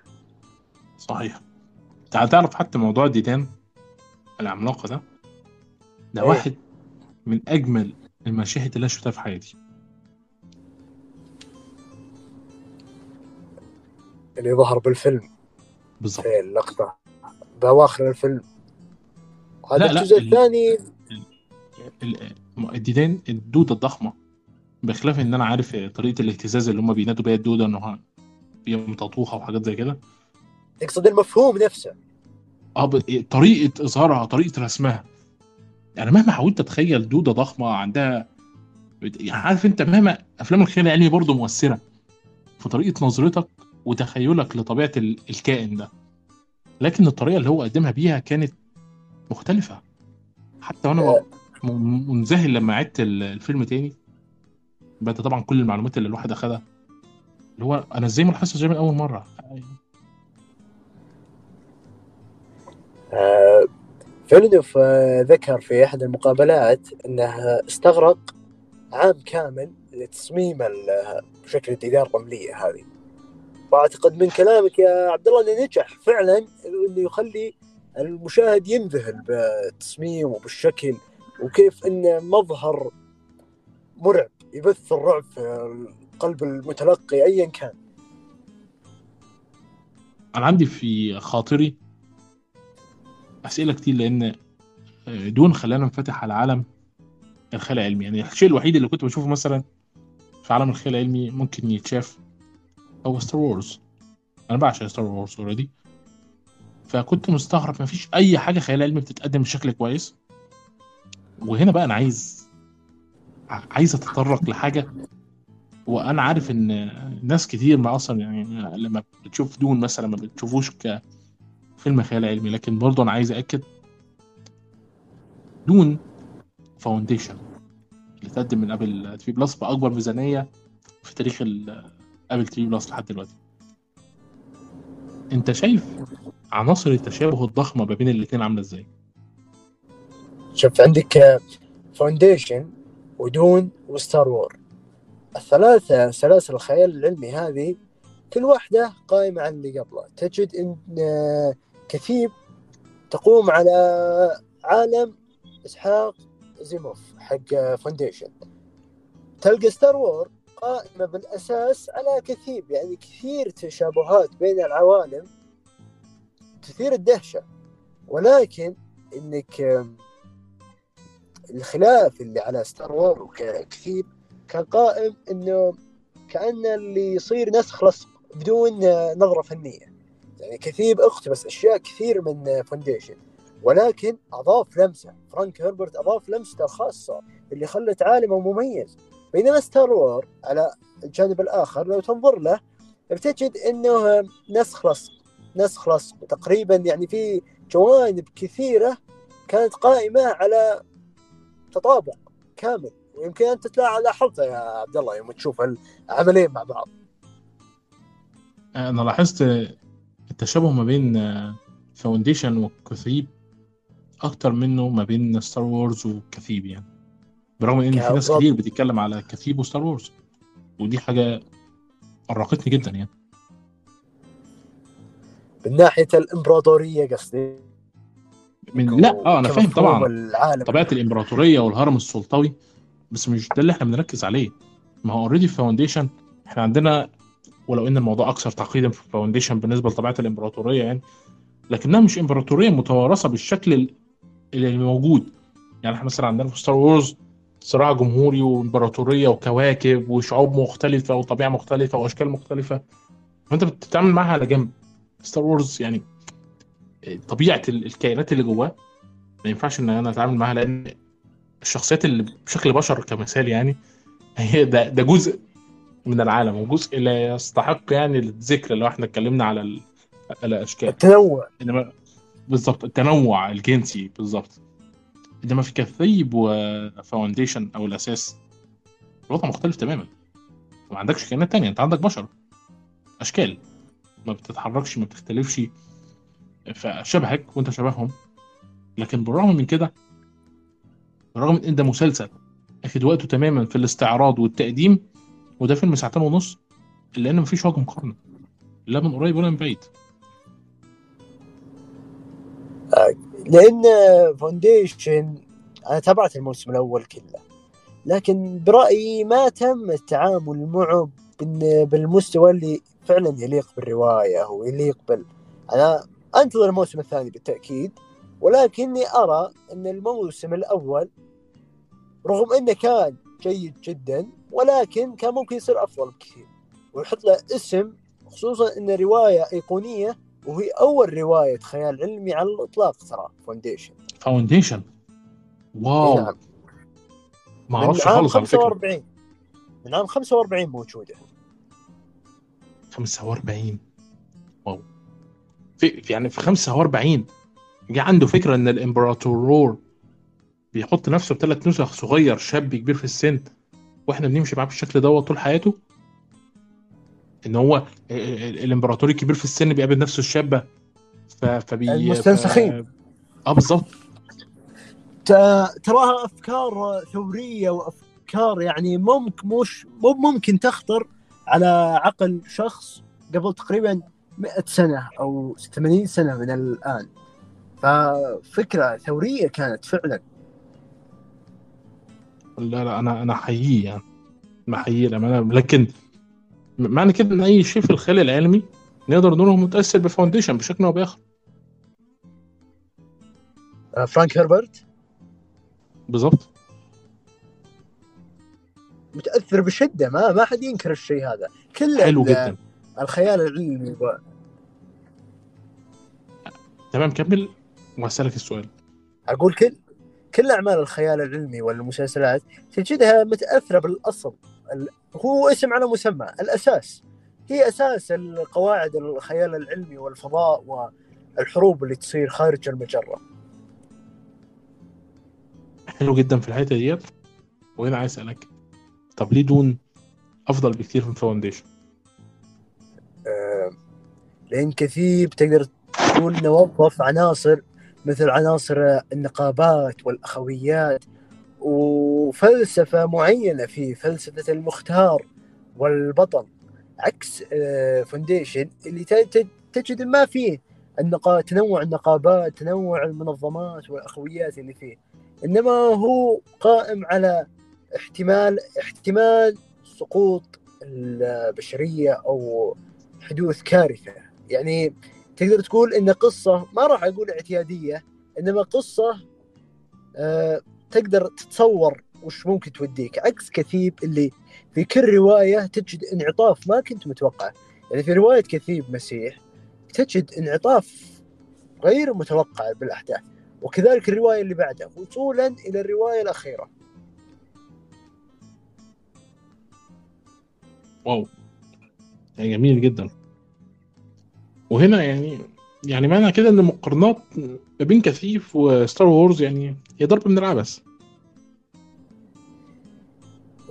صحيح. تعال تعرف حتى موضوع ديدان العملاقه ده؟ ده إيه؟ واحد من أجمل المشاهد اللي أنا شفتها في حياتي. اللي ظهر بالفيلم. بالظبط. في اللقطة. بأواخر الفيلم. هذا الجزء ال- الثاني. ال- الديدان الدودة الضخمة. بخلاف إن أنا عارف طريقة الاهتزاز اللي هم بينادوا بيها الدودة انها هي مطوطوخه وحاجات زي كده. تقصد المفهوم نفسه. آه طريقة إظهارها طريقة رسمها. يعني مهما حاولت اتخيل دودة ضخمة عندها يعني عارف أنت مهما أفلام الخيال العلمي برضه مؤثرة. في طريقه نظرتك وتخيلك لطبيعة ال- الكائن ده. لكن الطريقة اللي هو قدمها بيها كانت مختلفة. حتى وأنا آه. منذهل لما عدت ال- الفيلم تاني بعد طبعا كل المعلومات اللي الواحد أخدها. اللي هو أنا إزاي ما لاحظتش ده من أول مرة؟ آه، فيلنوف آه، ذكر في أحد المقابلات إنه استغرق عام كامل لتصميم شكل الديدان الرمليه هذه. وأعتقد من كلامك يا عبد الله إنه نجح فعلا إنه يخلي المشاهد ينذهل بالتصميم وبالشكل وكيف إنه مظهر مرعب. يبث الرعب في قلب المتلقي ايا كان. أنا عندي في خاطري أسئلة كتير لأن دون خلانا نفتح على عالم الخيال العلمي. يعني الشيء الوحيد اللي كنت بشوفه مثلا في عالم الخيال العلمي ممكن يتشاف هو ستار وورز أنا بعشق ستار وورز already فكنت مستغرب مفيش أي حاجة خيال علمي بتتقدم بشكل كويس. وهنا بقى أنا عايز عايز اتطرق لحاجة وأنا عارف إن ناس كتير ما أصلا يعني لما بتشوف دون مثلا ما بتشوفوش كفيلم خيال علمي لكن برضه أنا عايز اكد دون فاونديشن اللي تقدم من أبل تي في بلس بأكبر ميزانية في تاريخ تي في بلس لحد دلوقتي. أنت شايف عناصر التشابه الضخمة ما بين الاثنين عاملة إزاي؟ شوف عندك فاونديشن ودون وستار وورز. الثلاثة سلاسل الخيال العلمي هذه كل واحدة قائمة على اللي قبلها تجد إن آه، كثيب تقوم على عالم إسحاق أزيموف حق فاونديشن تلقى ستار وور قائمة بالأساس على كثيب يعني كثير تشابهات بين العوالم تثير الدهشة. ولكن إنك الخلاف اللي على ستار وور وكثيب كان قائم إنه كأن اللي يصير نسخ لصق بدون نظرة فنية. يعني كثيب اقتبس أشياء كثير من فونديشن ولكن أضاف لمسة. فرانك هربرت أضاف لمسته الخاصة اللي خلت عالمه مميز. بينما ستار وور على الجانب الآخر لو تنظر له بتجد أنه نسخ لصق نسخ لصق تقريبا يعني في جوانب كثيرة كانت قائمة على تطابق كامل. ويمكن أنت تلاحظ لاحظتها يا عبد الله يوم تشوف العملين مع بعض. أنا لاحظت التشابه ما بين فاونديشن وكثيب أكتر منه ما بين ستار وورز وكثيب يعني. برغم إن في ناس. كتير بتتكلم على كثيب وستار وورز ودي حاجة أرقتني جدا يعني. من ناحية الإمبراطورية قصدي. من لا آه أنا فاهم طبعا. العالم. طبيعة الإمبراطورية والهرم السلطوي بس مش ده اللي إحنا بنركز عليه. ما هو already في فاونديشن إحنا عندنا ولو إن الموضوع أكثر تعقيدا في فاونديشن بالنسبة لطبيعة الإمبراطورية يعني لكنها مش إمبراطورية متوارثة بالشكل ال- اللي موجود. يعني إحنا مثلا عندنا في ستار وورز صراع جمهوري وإمبراطورية وكواكب وشعوب مختلفة وطبيعة مختلفة وأشكال مختلفة. فأنت بتتعامل معاها على جنب. ستار وورز يعني طبيعة ال- الكائنات اللي جواه ما ينفعش إن أنا أتعامل معاها لأن الشخصيات اللي بشكل بشر كمثال يعني هي ده ده جزء من العالم وجزء لا يستحق يعني الذكر لو إحنا اتكلمنا على ال- على الاشكال التنوع. إنما بالظبط التنوع الجنسي بالظبط إنما في كثيب وفاونديشن أو الأساس الوضع مختلف تماما. ما عندكش كائنات تانية أنت عندك بشر. أشكال. ما بتتحركش ما بتختلفش. فشبهك وانت شبههم. لكن بالرغم من كده بالرغم إن ده مسلسل أخد وقته تماما في الاستعراض والتقديم وده فيلم ساعتين ونص الا ان مفيش وجه مقارنة لا من قريب ولا من بعيد. لأن فونديشن أنا تابعت الموسم الأول كله لكن برأيي ما تم التعامل معه بالمستوى اللي فعلا يليق بالرواية ويليق بال أنا أنتظر الموسم الثاني بالتأكيد ولكني أرى أن الموسم الأول رغم أنه كان جيد جدا ولكن كان ممكن يصير أفضل بكثير. ويحط له اسم خصوصا أن رواية أيقونية وهي أول رواية خيال علمي على الإطلاق ترى فونديشن فاونديشن wow. نعم. ما أعرفش عام كام خالص على فكرة. 45 من عام 45 موجودة. 45 wow في يعني في 45 جه عنده فكرة إن الامبراطور بيحط نفسه بثلاث نسخ صغير شاب كبير في السن وإحنا بنمشي معاه بالشكل دوت طول حياته إن هو ال- ال- الامبراطور الكبير في السن بيقابل نفسه الشابة في المستنسخين. ف... آه بالظبط تراها أفكار ثورية وأفكار يعني ممكن مش مو ممكن تخطر على عقل شخص قبل تقريبا 100 سنة أو 80 سنة من الآن. ففكرة ثورية كانت فعلا. لا لا أنا أنا احييه يعني. أنا احييه للأمانة. لكن معنى كده إن أي شيء في الخيال العلمي نقدر نقول هو متأثر ب Foundation بشكل أو بآخر. آه، فرانك هربرت؟ بالظبط متأثر بشدة. ما ما حد ينكر الشيء هذا. كل حلو جدا. الخيال العلمي و- تمام كمل وهسألك السؤال. أقول كل كل أعمال الخيال العلمي والمسلسلات تجدها متأثرة بالأصل. ال- هو اسم على مسمى الأساس. هي أساس القواعد الخيال العلمي والفضاء والحروب اللي تصير خارج المجرة. حلو جدا في الحتة ديت. وهنا عايز أسألك طب ليه Dune أفضل بكتير من Foundation لأن كثير تقدر تقول نوظف عناصر مثل عناصر النقابات والأخويات وفلسفة معينة في فلسفة المختار والبطل. عكس Foundation اللي ت- ت- تجد ما فيه النقا... تنوع النقابات تنوع المنظمات والأخويات اللي فيه. إنما هو قائم على احتمال احتمال سقوط البشرية أو حدوث كارثة. يعني تقدر تقول إن قصة ما راح أقول اعتيادية إنما قصة آه تقدر تتصور وش ممكن توديك. عكس كثيب اللي في كل رواية تجد انعطاف ما كنت متوقعه يعني في رواية كثيب مسيح تجد انعطاف غير متوقع بالأحداث. وكذلك الرواية اللي بعدها وصولا إلى الرواية الأخيرة. واو. يعني جميل جدا. وهنا يعني يعني معنى كده إن المقارنات ما بين كثيف وستار وورز يعني هي ضرب من العبث.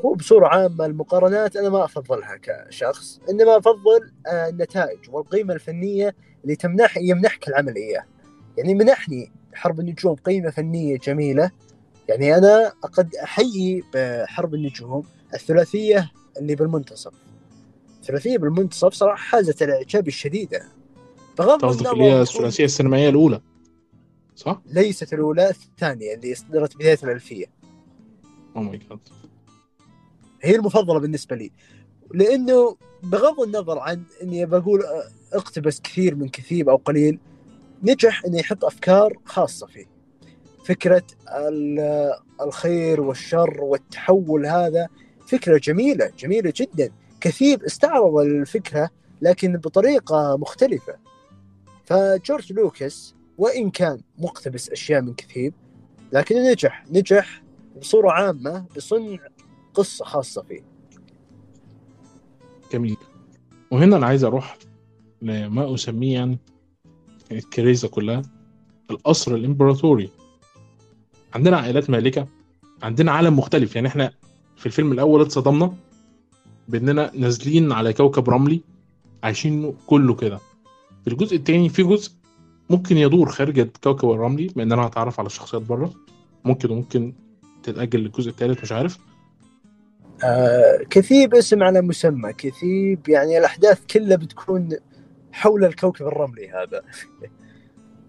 هو بصورة عامة المقارنات أنا ما أفضلها كشخص إنما أفضل آه، النتائج والقيمة الفنية اللي تمنح يمنحك العمل إياه يعني منحني حرب النجوم قيمة فنية جميلة. يعني أنا قد أحيي بحرب النجوم الثلاثية اللي بالمنتصف. الثلاثية بالمنتصف صراحة حازت الإعجاب الشديدة بغض النظر اللي هي الثلاثية السينمائية الأولى صح؟ ليست الأولى الثانية اللي صدرت بداية الألفية. أوه ماي جاد هي المفضلة بالنسبة لي. لأنه بغض النظر عن إني بقول اقتبس كثير من كثير أو قليل نجح إنه يحط أفكار خاصة فيه. فكرة الخير والشر والتحول هذا فكرة جميلة جميلة جدا. كثير استعرض الفكرة لكن بطريقة مختلفة. فجورج لوكاس وإن كان مقتبس أشياء من كثير لكنه نجح نجح بصورة عامة بصنع قصة خاصة فيه. جميل. وهنا أنا عايز أروح لما أسميه يعني الكريزة كلها القصر الإمبراطوري. عندنا عائلات مالكة عندنا عالم مختلف. يعني إحنا في الفيلم الأول اتصدمنا بإننا نازلين على كوكب رملي عايشين كله كده. الجزء الثاني في جزء ممكن يدور خارج الكوكب الرملي بان أنا هتعرف على الشخصيات بره. ممكن وممكن تتأجل للجزء الثالث مش عارف. آه كثيب اسم على مسمى. كثيب يعني الأحداث كلها بتكون حول الكوكب الرملي هذا.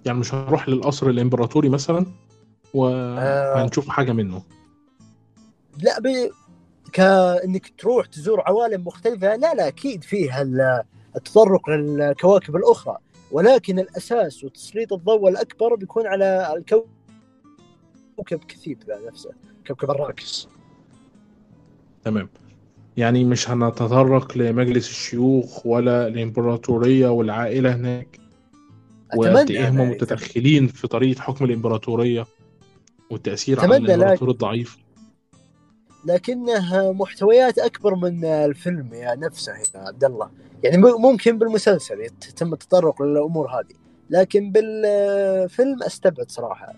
يعني مش هنروح للقصر الإمبراطوري مثلا وهنشوف آه. حاجة منه. لا ب... كأنك تروح تزور عوالم مختلفة. لا لا أكيد فيه التطرق للكواكب الأخرى. ولكن الأساس وتسليط الضوء الأكبر بيكون على الكوكب كثيب نفسه كوكب الراكس. تمام. يعني مش هنتطرق لمجلس الشيوخ ولا الإمبراطورية والعائلة هناك؟ وقد إيه هم متدخلين في طريقة حكم الإمبراطورية والتأثير على الإمبراطور الضعيف؟ لكنها محتويات أكبر من الفيلم يا نفسه يا عبد الله. يعني ممكن بالمسلسل يتم التطرق للأمور هذه لكن بالفيلم أستبعد صراحة.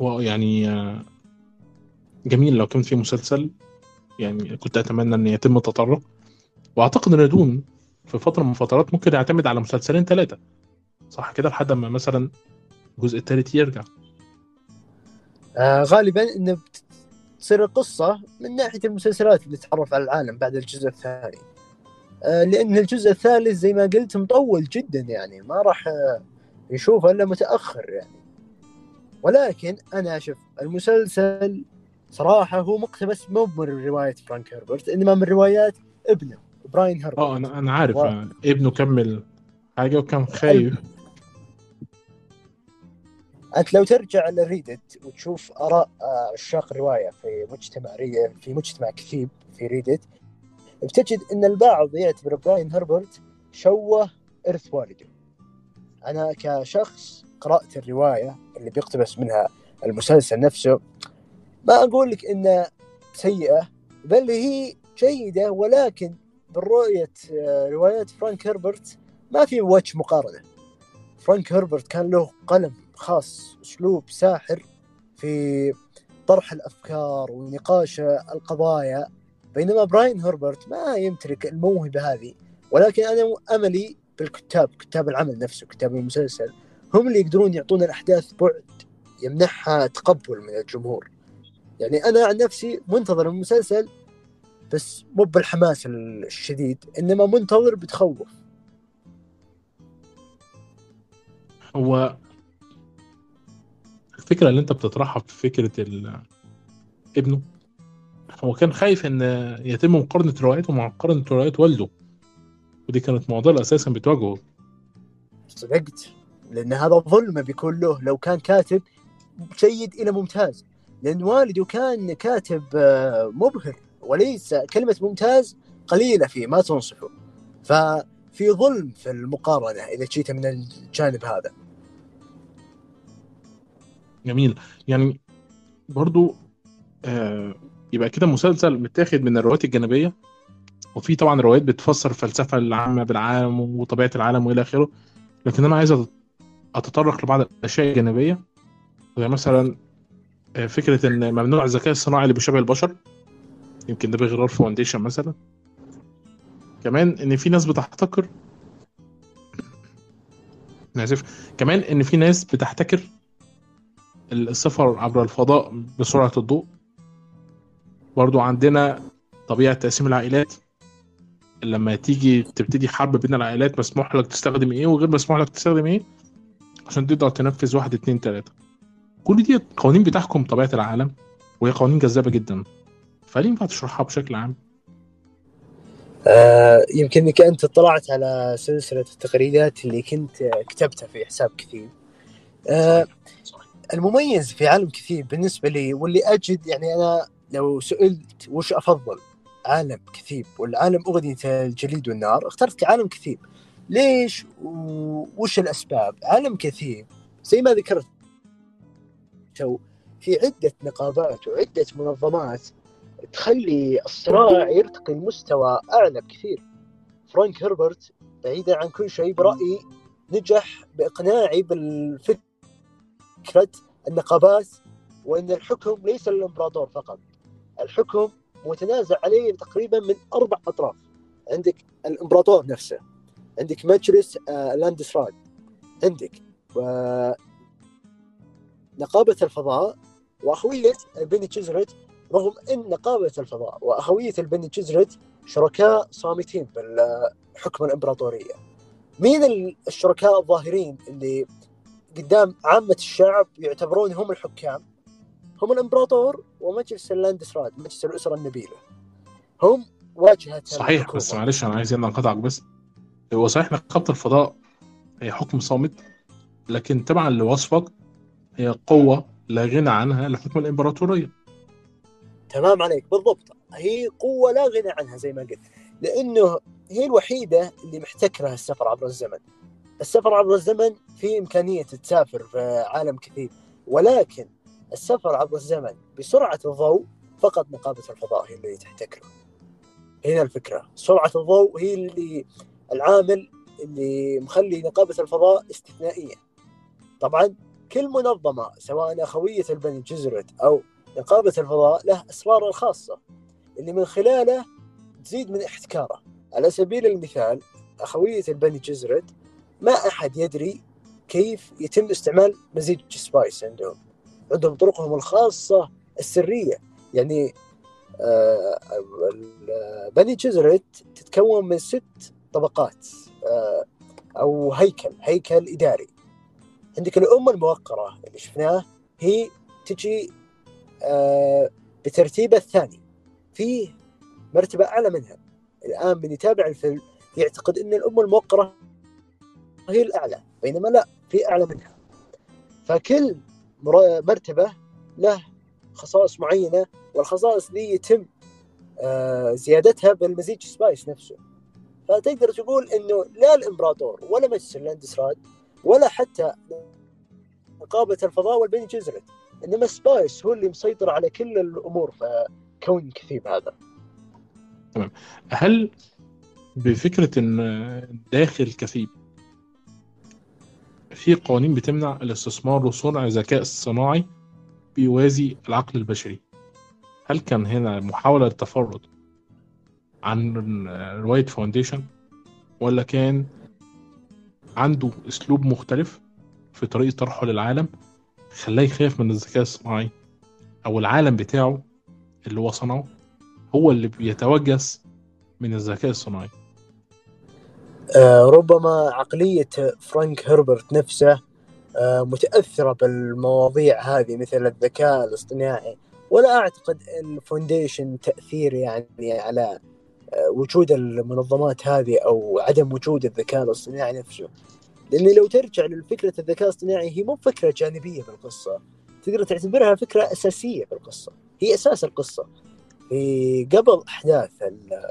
يعني جميل لو كان في مسلسل يعني كنت أتمنى أن يتم التطرق. وأعتقد أن دون في فترة من الفترات ممكن يعتمد على مسلسلين ثلاثة. صح كده؟ لحد ما مثلا الجزء الثالث يرجع. آه غالبا انه تصير القصة من ناحية المسلسلات اللي تتعرف على العالم بعد الجزء الثاني. آه لأن الجزء الثالث زي ما قلت مطول جدا يعني ما راح آه يشوفه إلا متأخر يعني. ولكن أنا أشوف المسلسل صراحة هو مقتبس مو من رواية فرانك هربرت إنما من روايات ابنه براين هربرت. آه أنا أنا عارف. و... ابنه كمل حاجة وكان خايف. أنت لو ترجع لريدت وتشوف آراء آه، عشاق الرواية في مجتمع في مجتمع كثيب في ريدت بتجد إن البعض يعتبر براين هربرت شوه إرث والده. أنا كشخص قرأت الرواية اللي بيقتبس منها المسلسل نفسه ما أقول لك انها سيئة بل هي جيدة ولكن بالرؤيه آه، روايات فرانك هربرت ما في وجه مقارنة. فرانك هربرت كان له قلم خاص أسلوب ساحر في طرح الأفكار ونقاش القضايا. بينما براين هربرت ما يمتلك الموهبة هذه ولكن أنا أملي بالكتاب كتاب العمل نفسه كتاب المسلسل. هم اللي يقدرون يعطون الأحداث بعد يمنحها تقبل من الجمهور. يعني أنا عن نفسي منتظر المسلسل بس مو بالحماس الشديد إنما منتظر بتخوف. هو الفكرة اللي انت بتطرحها في فكرة ابنه هو كان خايف إن يتم مقارنة روايته مع مقارنة روايات والده. ودي كانت معضلة أساسا بتواجهه. صدقت. لأن هذا ظلم بيكون له. لو كان كاتب جيد إلى ممتاز. لأن والده كان كاتب آه، مبهر. وليس كلمة ممتاز قليلة فيه ما تنصفه ففي ظلم في المقارنة إذا جيت من الجانب هذا. جميل يعني برضو آه يبقى كده مسلسل متاخد من الروايات الجانبية وفي طبعا روايات بتفسر الفلسفه العامة بالعالم وطبيعة العالم وإلى آخره لكن أنا عايز أتطرق لبعض الأشياء الجانبية زي مثلا آه، فكرة إن ممنوع الذكاء الصناعي اللي بيشبه البشر يمكن ده بغرار فاونديشن مثلا. كمان إن في ناس بتحتكر آسف كمان إن في ناس بتحتكر السفر عبر الفضاء بسرعة الضوء. برضو عندنا طبيعة تقسيم العائلات. لما تيجي تبتدي حرب بين العائلات مسموح لك تستخدم إيه؟ وغير مسموح لك تستخدم إيه؟ عشان تقدر تنفذ واحد اتنين تلاتة. كل دي قوانين بتحكم طبيعة العالم وهي قوانين جذابة جدا. فليه ينفع تشرحها بشكل عام؟ آه، يمكن إنك أنت اطلعت على سلسلة التغريدات اللي كنت كتبتها في حساب كثير. آه، صحيح. المميز في عالم كثير بالنسبة لي واللي أجد يعني أنا لو سئلت وش أفضل؟ عالم كثيب ولا عالم أغنية الجليد والنار اخترت عالم كثيب ليش؟ وش الأسباب؟ عالم كثيب زي ما ذكرت تو في عدة نقابات وعدة منظمات تخلي الصراع يرتقي لمستوى أعلى بكثير. فرانك هربرت بعيدا عن كل شيء برأيي نجح بإقناعي بالفكرة النقابات وإن الحكم ليس للإمبراطور فقط. الحكم متنازع عليه تقريبا من أربع أطراف. عندك الإمبراطور نفسه عندك مجلس آه لاندسراد عندك آه نقابة الفضاء وأخوية بني تشيزرت رغم إن نقابة الفضاء وأخوية البني تشيزرت شركاء صامتين بالحكم الإمبراطورية. مين الشركاء الظاهرين اللي قدام عامة الشعب يعتبرون هم الحكام. هم الإمبراطور ومجلس اللاندسراد مجلس الأسرة النبيلة. هم واجهة صحيح الحكومة. بس معلش أنا عايز هنا أنقطعك بس. هو صحيح نقابه الفضاء هي حكم صامت لكن تبعا لوصفك هي قوة لا غنى عنها لحكم الإمبراطورية. تمام عليك. بالضبط. هي قوة لا غنى عنها زي ما قلت. لأنه هي الوحيدة اللي محتكرة السفر عبر الزمن. السفر عبر الزمن في إمكانية تسافر في عالم كثير. ولكن السفر عبر الزمن بسرعة الضوء فقط نقابة الفضاء هي اللي تحتكره. هنا الفكرة. سرعة الضوء هي اللي العامل اللي مخلي نقابة الفضاء استثنائية. طبعا كل منظمة سواء أخوية البني جزرت أو نقابة الفضاء له أسراره الخاصة اللي من خلاله تزيد من احتكاره. على سبيل المثال أخوية البني جزرت ما أحد يدري كيف يتم استعمال مزيج سبايس عندهم. عندهم طرقهم الخاصة السرية. يعني آه بني جزرت تتكون من ست طبقات آه أو هيكل هيكل إداري. عندك الأمة الموقرة اللي شفناه هي تجي آه بترتيبه الثاني. فيه مرتبة أعلى منها. الآن من يتابع الفيلم يعتقد أن الأم الموقرة هي الأعلى بينما لا في أعلى منها. فكل مرتبة له خصائص معينة والخصائص دي يتم آه زيادتها بالمزيج spice نفسه. فتقدر تقول إنه لا الإمبراطور ولا مجلس اللاندسراد ولا حتى نقابة الفضاء والبني جيسيريت إنما spice هو اللي مسيطر على كل الأمور في كون كثيب هذا. تمام. هل بفكرة إن داخل كثيب في قوانين بتمنع الاستثمار وصنع الذكاء الصناعي بيوازي العقل البشري. هل كان هنا محاولة للتفرد عن رواية فاونديشن ولا كان عنده أسلوب مختلف في طريقة طرحه للعالم؟ خلاه يخاف من الذكاء الصناعي أو العالم بتاعه اللي هو صنعه هو اللي بيتوجس من الذكاء الصناعي ربما عقلية فرانك هربرت نفسه آه متأثرة بالمواضيع هذه مثل الذكاء الاصطناعي. ولا أعتقد ال Foundation تأثير يعني على آه وجود المنظمات هذه أو عدم وجود الذكاء الاصطناعي نفسه. لأن لو ترجع لفكرة الذكاء الاصطناعي هي مو فكرة جانبية بالقصة. تقدر تعتبرها فكرة أساسية في القصة هي أساس القصة. في قبل أحداث ال-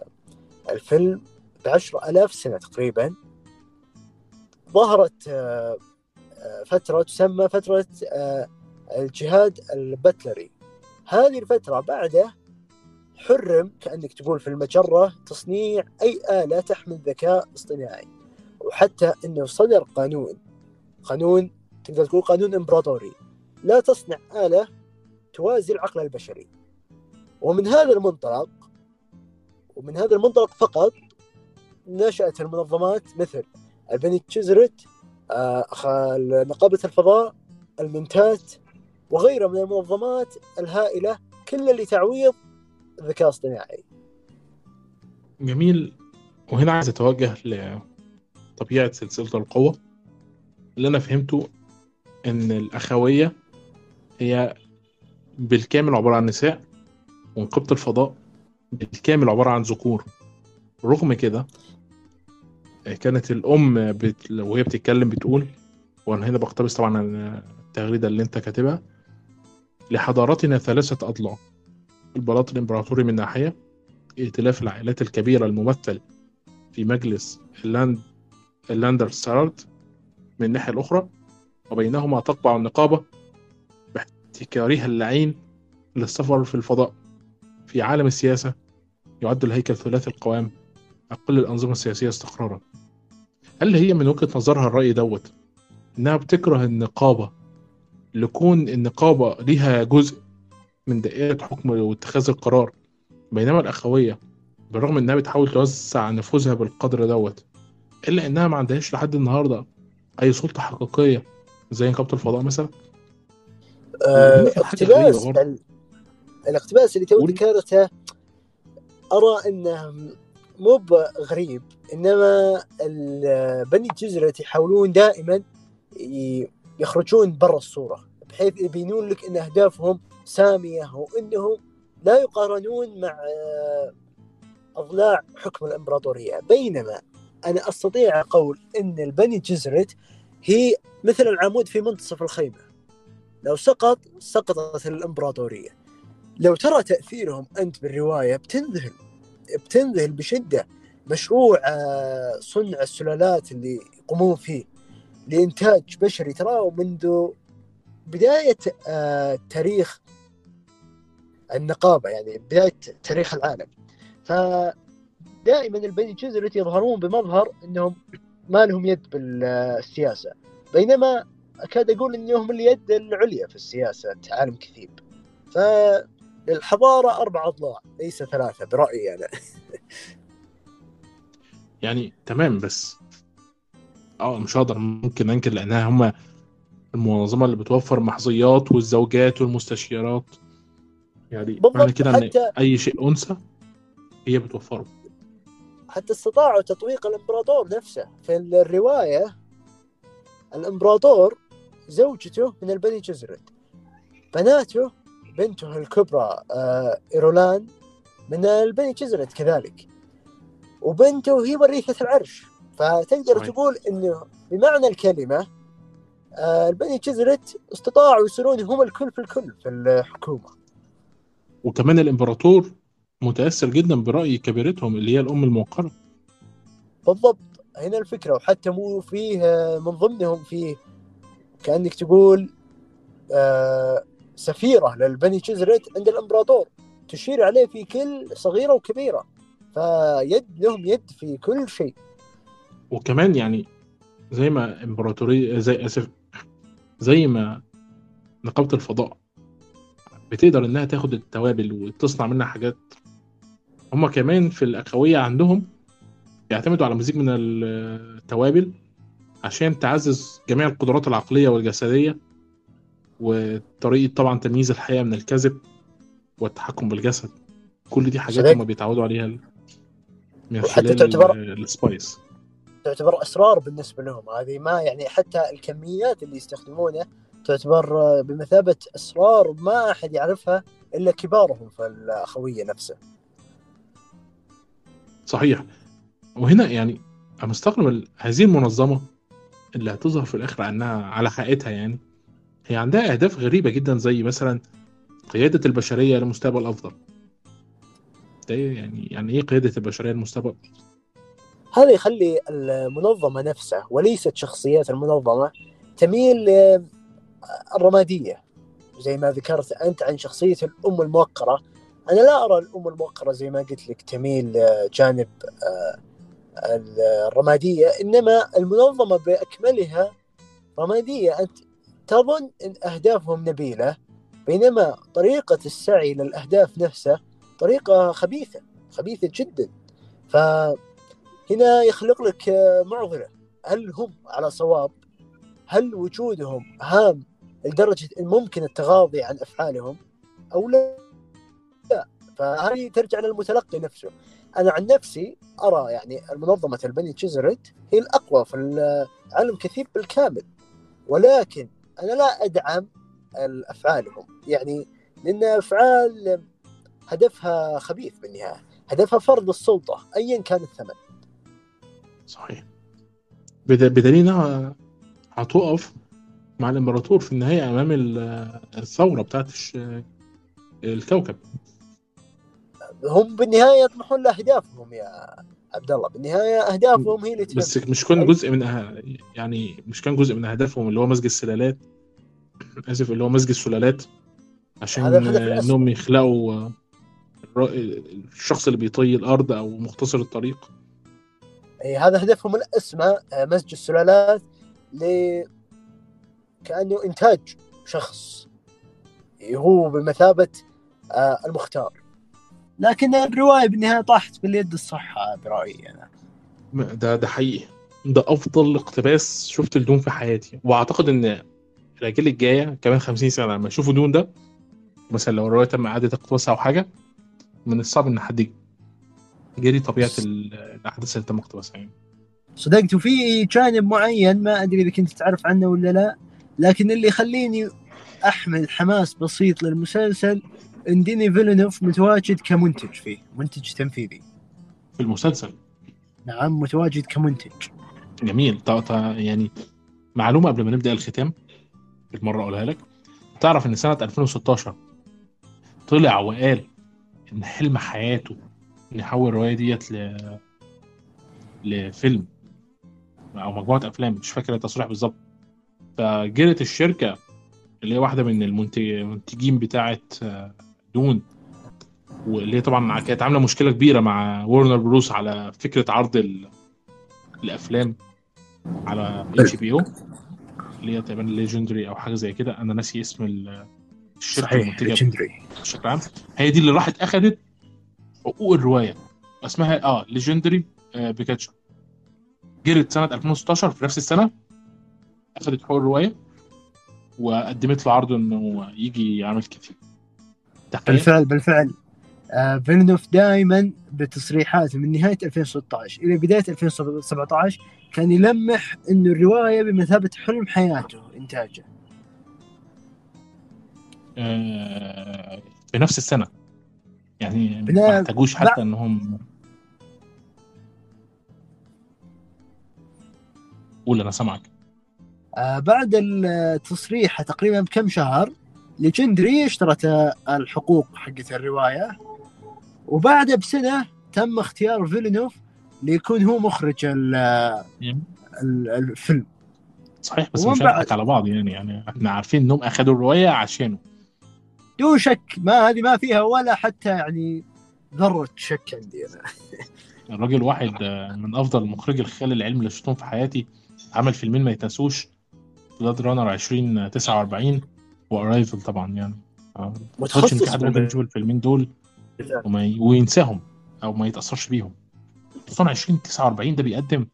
الفيلم بعشر ألاف سنة تقريبا ظهرت آه، آه، فترة تسمى فترة آه، الجهاد البتلري. هذه الفترة بعده حرم كأنك تقول في المجرة تصنيع أي آلة تحمل ذكاء اصطناعي وحتى إنه صدر قانون. قانون تقدر تقول قانون إمبراطوري. لا تصنع آلة توازي العقل البشري. ومن هذا المنطلق ومن هذا المنطلق فقط نشأت المنظمات مثل البني تشيزرت آه، نقابة الفضاء المنتات وغيرها من المنظمات الهائلة كلها لتعويض الذكاء الاصطناعي. جميل. وهنا عايز أتوجه لطبيعة سلسلة القوة. اللي أنا فهمته إن الأخوية هي بالكامل عبارة عن نساء ونقابة الفضاء بالكامل عبارة عن ذكور. رغم كده كانت الأم بت... وهي بتتكلم بتقول وأنا هنا بقتبس طبعا التغريدة اللي أنت كاتبها لحضارتنا ثلاثة أضلاع. البلاط الإمبراطوري من ناحية ائتلاف العائلات الكبيرة الممثل في مجلس اللاند اللاندسراد من الناحية الأخرى وبينهما تقبع النقابة باحتكارها اللعين للسفر في الفضاء في عالم السياسة يعد الهيكل ثلاثي القوام أقل الأنظمة السياسية استقرارا هل هي من وجهة نظر هاراري دوت إنها بتكره النقابة لكون النقابة ليها جزء من دائرة حكم واتخاذ القرار بينما الأخوية بالرغم إنها بتحاول توسع نفوذها بالقدر دوت إلا إنها ما عندهاش لحد النهاردة أي سلطة حقيقية زي نقابة الفضاء مثلا آه، وهنا في حاجة غريبة اقتباس برضه. ال- الاقتباس اللي تو. ذكرته أرى إنه مو بغريب إنما بني جزرة يحاولون دائما يخرجون برا الصورة بحيث يبينون لك إن أهدافهم سامية وإنهم لا يقارنون مع آه، أضلاع حكم الإمبراطورية. بينما أنا أستطيع أقول إن البني جزرت هي مثل العمود في منتصف الخيمة. لو سقط سقطت الإمبراطورية. لو ترى تأثيرهم أنت بالرواية بتنذهل. بتنذهل بشدة مشروع آه، صنع السلالات اللي يقومون فيه لإنتاج بشري. تراه منذ بداية آه، تاريخ النقابة يعني بداية تاريخ العالم. فدائما البني جزرت يظهرون بمظهر إنهم ما لهم يد بالسياسة بينما أكاد أقول إنهم اليد العليا في السياسة عالم كثيب فالحضاره أربع أضلاع ليس ثلاثة برأيي أنا. يعني تمام بس آه مش هقدر ممكن أنكر لأنها هما المنظمة اللي بتوفر محظيات والزوجات والمستشيرات. يعني بالضبط، معنى كده إن حتى- أي شيء أنثى هي بتوفره. حتى استطاعوا تطويق الإمبراطور نفسه. في الرواية الإمبراطور زوجته من البني جزرت بناته بنته الكبرى آه، إيرولان من البني جزرت كذلك. وبنته هي وريثة العرش. فتقدر صحيح. تقول إنه بمعنى الكلمة آه، البني جزرت استطاعوا يصيرون هم الكل في الكل في الحكومة. وكمان الإمبراطور متأثر جدا برأي كبيرتهم اللي هي الأم الموقرة. بالضبط. هنا الفكرة وحتى مو فيه آه، من ضمنهم فيه كأنك تقول سفيرة للبني جزرت عند الإمبراطور تشير عليه في كل صغيرة وكبيرة فيد لهم يد في كل شيء. وكمان يعني زي ما امبراطوريه زي آسف زي ما نقابة الفضاء بتقدر إنها تاخد التوابل وتصنع منها حاجات هما كمان في الاخويه عندهم بيعتمدوا على مزيج من التوابل عشان تعزز جميع القدرات العقلية والجسدية. وطريقة طبعا تمييز الحقيقة من الكذب والتحكم بالجسد. كل دي حاجات. هما بيتعودوا عليها من خلال تعتبر- ال- السبايس. تعتبر أسرار بالنسبة لهم. هذه ما يعني حتى الكميات اللي يستخدمونها تعتبر بمثابة أسرار ما أحد يعرفها إلا كبارهم في الأخوية نفسها. صحيح. وهنا يعني أنا مستغرب هذه المنظمة اللي هتظهر في الآخر عنها على حقيقتها يعني هي عندها أهداف غريبة جدا زي مثلا قيادة البشرية لمستقبل أفضل. ده إيه يعني يعني إيه قيادة البشرية لمستقبل؟ هذا يخلي المنظمة نفسها وليست شخصيات المنظمة تميل للرمادية. زي ما ذكرت أنت عن شخصية الأم الموقرة. أنا لا أرى الأم الموقرة زي ما قلت لك تميل لجانب آه، الرمادية. إنما المنظمة بأكملها رمادية. أنت تظن أن أهدافهم نبيلة بينما طريقة السعي للأهداف نفسها طريقة خبيثة خبيثة جدا. فهنا يخلق لك معضلة. هل هم على صواب؟ هل وجودهم هام لدرجة أن ممكن التغاضي عن أفعالهم أو لا؟ لا فهذه ترجع للمتلقي نفسه. أنا عن نفسي أرى يعني المنظمة البني تشيزرت هي الأقوى في العالم كثير بالكامل. ولكن أنا لا أدعم أفعالهم يعني لأن أفعال هدفها خبيث بالنهاية. هدفها فرض السلطة أيا كان الثمن. صحيح. بدليل انها هتقف مع الامبراطور في النهاية أمام الثورة بتاعت الكوكب. هم بالنهاية يطمحون لاهدافهم يا عبد الله. بالنهاية أهدافهم هي اللي بس مش كان جزء من أه... يعني مش كان جزء من أهدافهم اللي هو مزج السلالات؟ آسف اللي هو مزج السلالات عشان إنهم يخلقوا الشخص اللي بيطي الأرض أو مختصر الطريق. اي هذا هدفهم الأسمى مزج السلالات ل كأنه إنتاج شخص. هو بمثابة آه، المختار. لكن الرواية بالنهاية طاحت باليد الصح برأيي أنا. ده ده حقيقي. ده أفضل اقتباس شفت لدون في حياتي. وأعتقد إن الأجيال الجاية كمان 50 سنة لما يشوفوا دون ده مثلا لو الرواية تم إعادة اقتباسها أو حاجة من الصعب إن حد يجري طبيعة الأحداث اللي تم اقتباسها يعني. صدقت وفي جانب معين ما أدري إذا كنت تعرف عنه ولا لا لكن اللي يخليني أحمل حماس بسيط للمسلسل ان ديني فيلنوف متواجد كمنتج فيه منتج تنفيذي. في المسلسل. نعم متواجد كمنتج. جميل. طبعا يعني معلومة قبل ما نبدأ الختام بالمرة أقولها لك. تعرف إن سنة 2016 طلع وقال إن حلم حياته إن يحول الرواية ديت ل لفيلم أو مجموعة أفلام مش فاكر التصريح بالظبط. فجرت الشركة اللي هي واحدة من المنتجين بتاعه دون. واللي طبعا كانت عاملة مشكلة كبيرة مع ورنر بروس على فكرة عرض الأفلام على HBO اللي هي تقريبا Legendary أو حاجة زي كده. أنا ناسي اسم الشركة Legendary بشكل عام. هي دي اللي راحت اخذت حقوق الرواية. اسمها آه ليجندري آه بيكاتشو جرت سنة 2016 في نفس السنة اخذت حقوق الرواية وقدمت له عرض إنه يجي يعمل كتير. بالفعل بالفعل. فيلنوف دائما بتصريحاته من نهاية 2016 إلى بداية 2017 كان يلمح إنه الرواية بمثابة حلم حياته إنتاجه. آه في نفس السنة. يعني ما احتاجوش حتى إنهم قول أنا سامعك. آه بعد التصريح تقريبا بكم شهر Legendary اشترت الحقوق حقت الرواية. وبعدها بسنة تم اختيار فيلنوف ليكون هو مخرج الفيلم. صحيح بس مش بعد... على بعض يعني يعني إحنا عارفين انهم أخذوا الرواية عشانه دون شك ما هذه ما فيها ولا حتى يعني ذرة شك عندي أنا. الراجل واحد من أفضل مخرجي الخيال العلمي اللي شفتهم في حياتي عمل فيلمين ما يتنسوش. Blade Runner 2049 و Arrival طبعا يعني. ما اعتقدش إن في حد ممكن يشوف الفيلمين دول وما ي... وينساهم أو ما يتأثرش بيهم. خصوصا 2049 ده بيقدم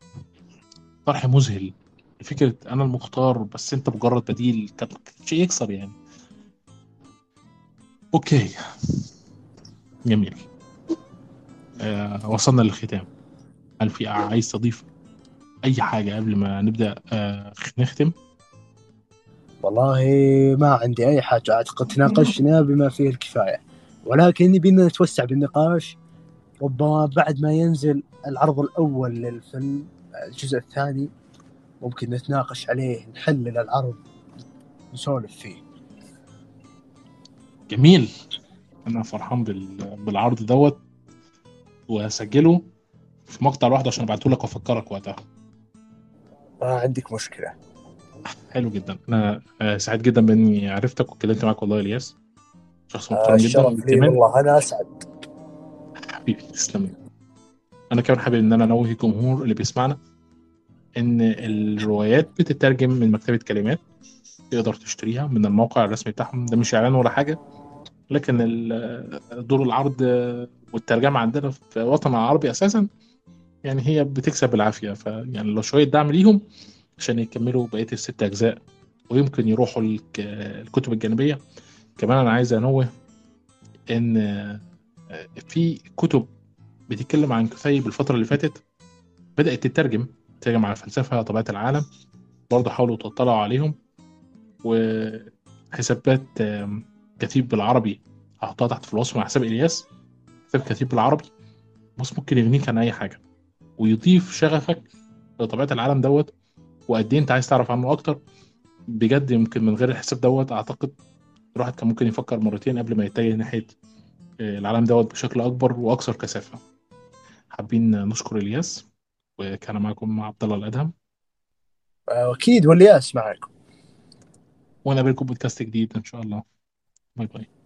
طرح مذهل. فكرة أنا المختار بس أنت مجرد بديل كان شيء يكسر يعني. أوكي. جميل. آه وصلنا للختام. هل في عايز تضيف أي حاجة قبل ما نبدأ؟ آه نختم؟ والله ما عندي أي حاجة. أعتقد تناقشنا بما فيه الكفاية. ولكن يبينا نتوسع بالنقاش. ربما بعد ما ينزل العرض الأول للفيلم الجزء الثاني ممكن نتناقش عليه نحلل العرض نسولف فيه. جميل. أنا فرحان بال... بالعرض دوت. وهسجله في مقطع لوحده عشان ابعته لك وأفكرك وقتها. ما عندك مشكلة. حلو جدا. أنا آه، سعيد جدا بإني عرفتك واتكلمت معاك والله يا إلياس. شخص آه، محترم جدا والله. أنا أسعد. حبيبي تسلم. أنا كمان حابب إن أنا أنوه الجمهور اللي بيسمعنا إن الروايات بتترجم من مكتبة كلمات تقدر تشتريها من الموقع الرسمي بتاعهم. ده مش إعلان ولا حاجة لكن ال- دور العرض والترجمة عندنا في الوطن العربي أساسا يعني هي بتكسب بالعافيه فيعني لو شوية دعم ليهم عشان يكملوا بقية الست أجزاء ويمكن يروحوا الك- الكتب الجانبية. كمان أنا عايز أنوه إن في كتب بتتكلم عن كثيب الفترة اللي فاتت بدأت تترجم تترجم على الفلسفه طبيعة العالم برضه حاولوا تطلعوا عليهم وحسابات كتيب بالعربي هحطها تحت في الوصف مع حساب إلياس. حساب كتيب بالعربي. بص ممكن يغنيك عن أي حاجة ويضيف شغفك لطبيعة العالم دوت وقد إيه أنت عايز تعرف عنه أكتر؟ بجد يمكن من غير الحساب دوت أعتقد الواحد كان ممكن يفكر مرتين قبل ما يتجه ناحية آه، العالم دوت بشكل أكبر وأكثر كثافة. حابين نشكر إلياس وكان معكم عبد الله الأدهم. آه، أكيد والياس معكم ونقابلكم بودكاست جديد إن شاء الله. باي باي.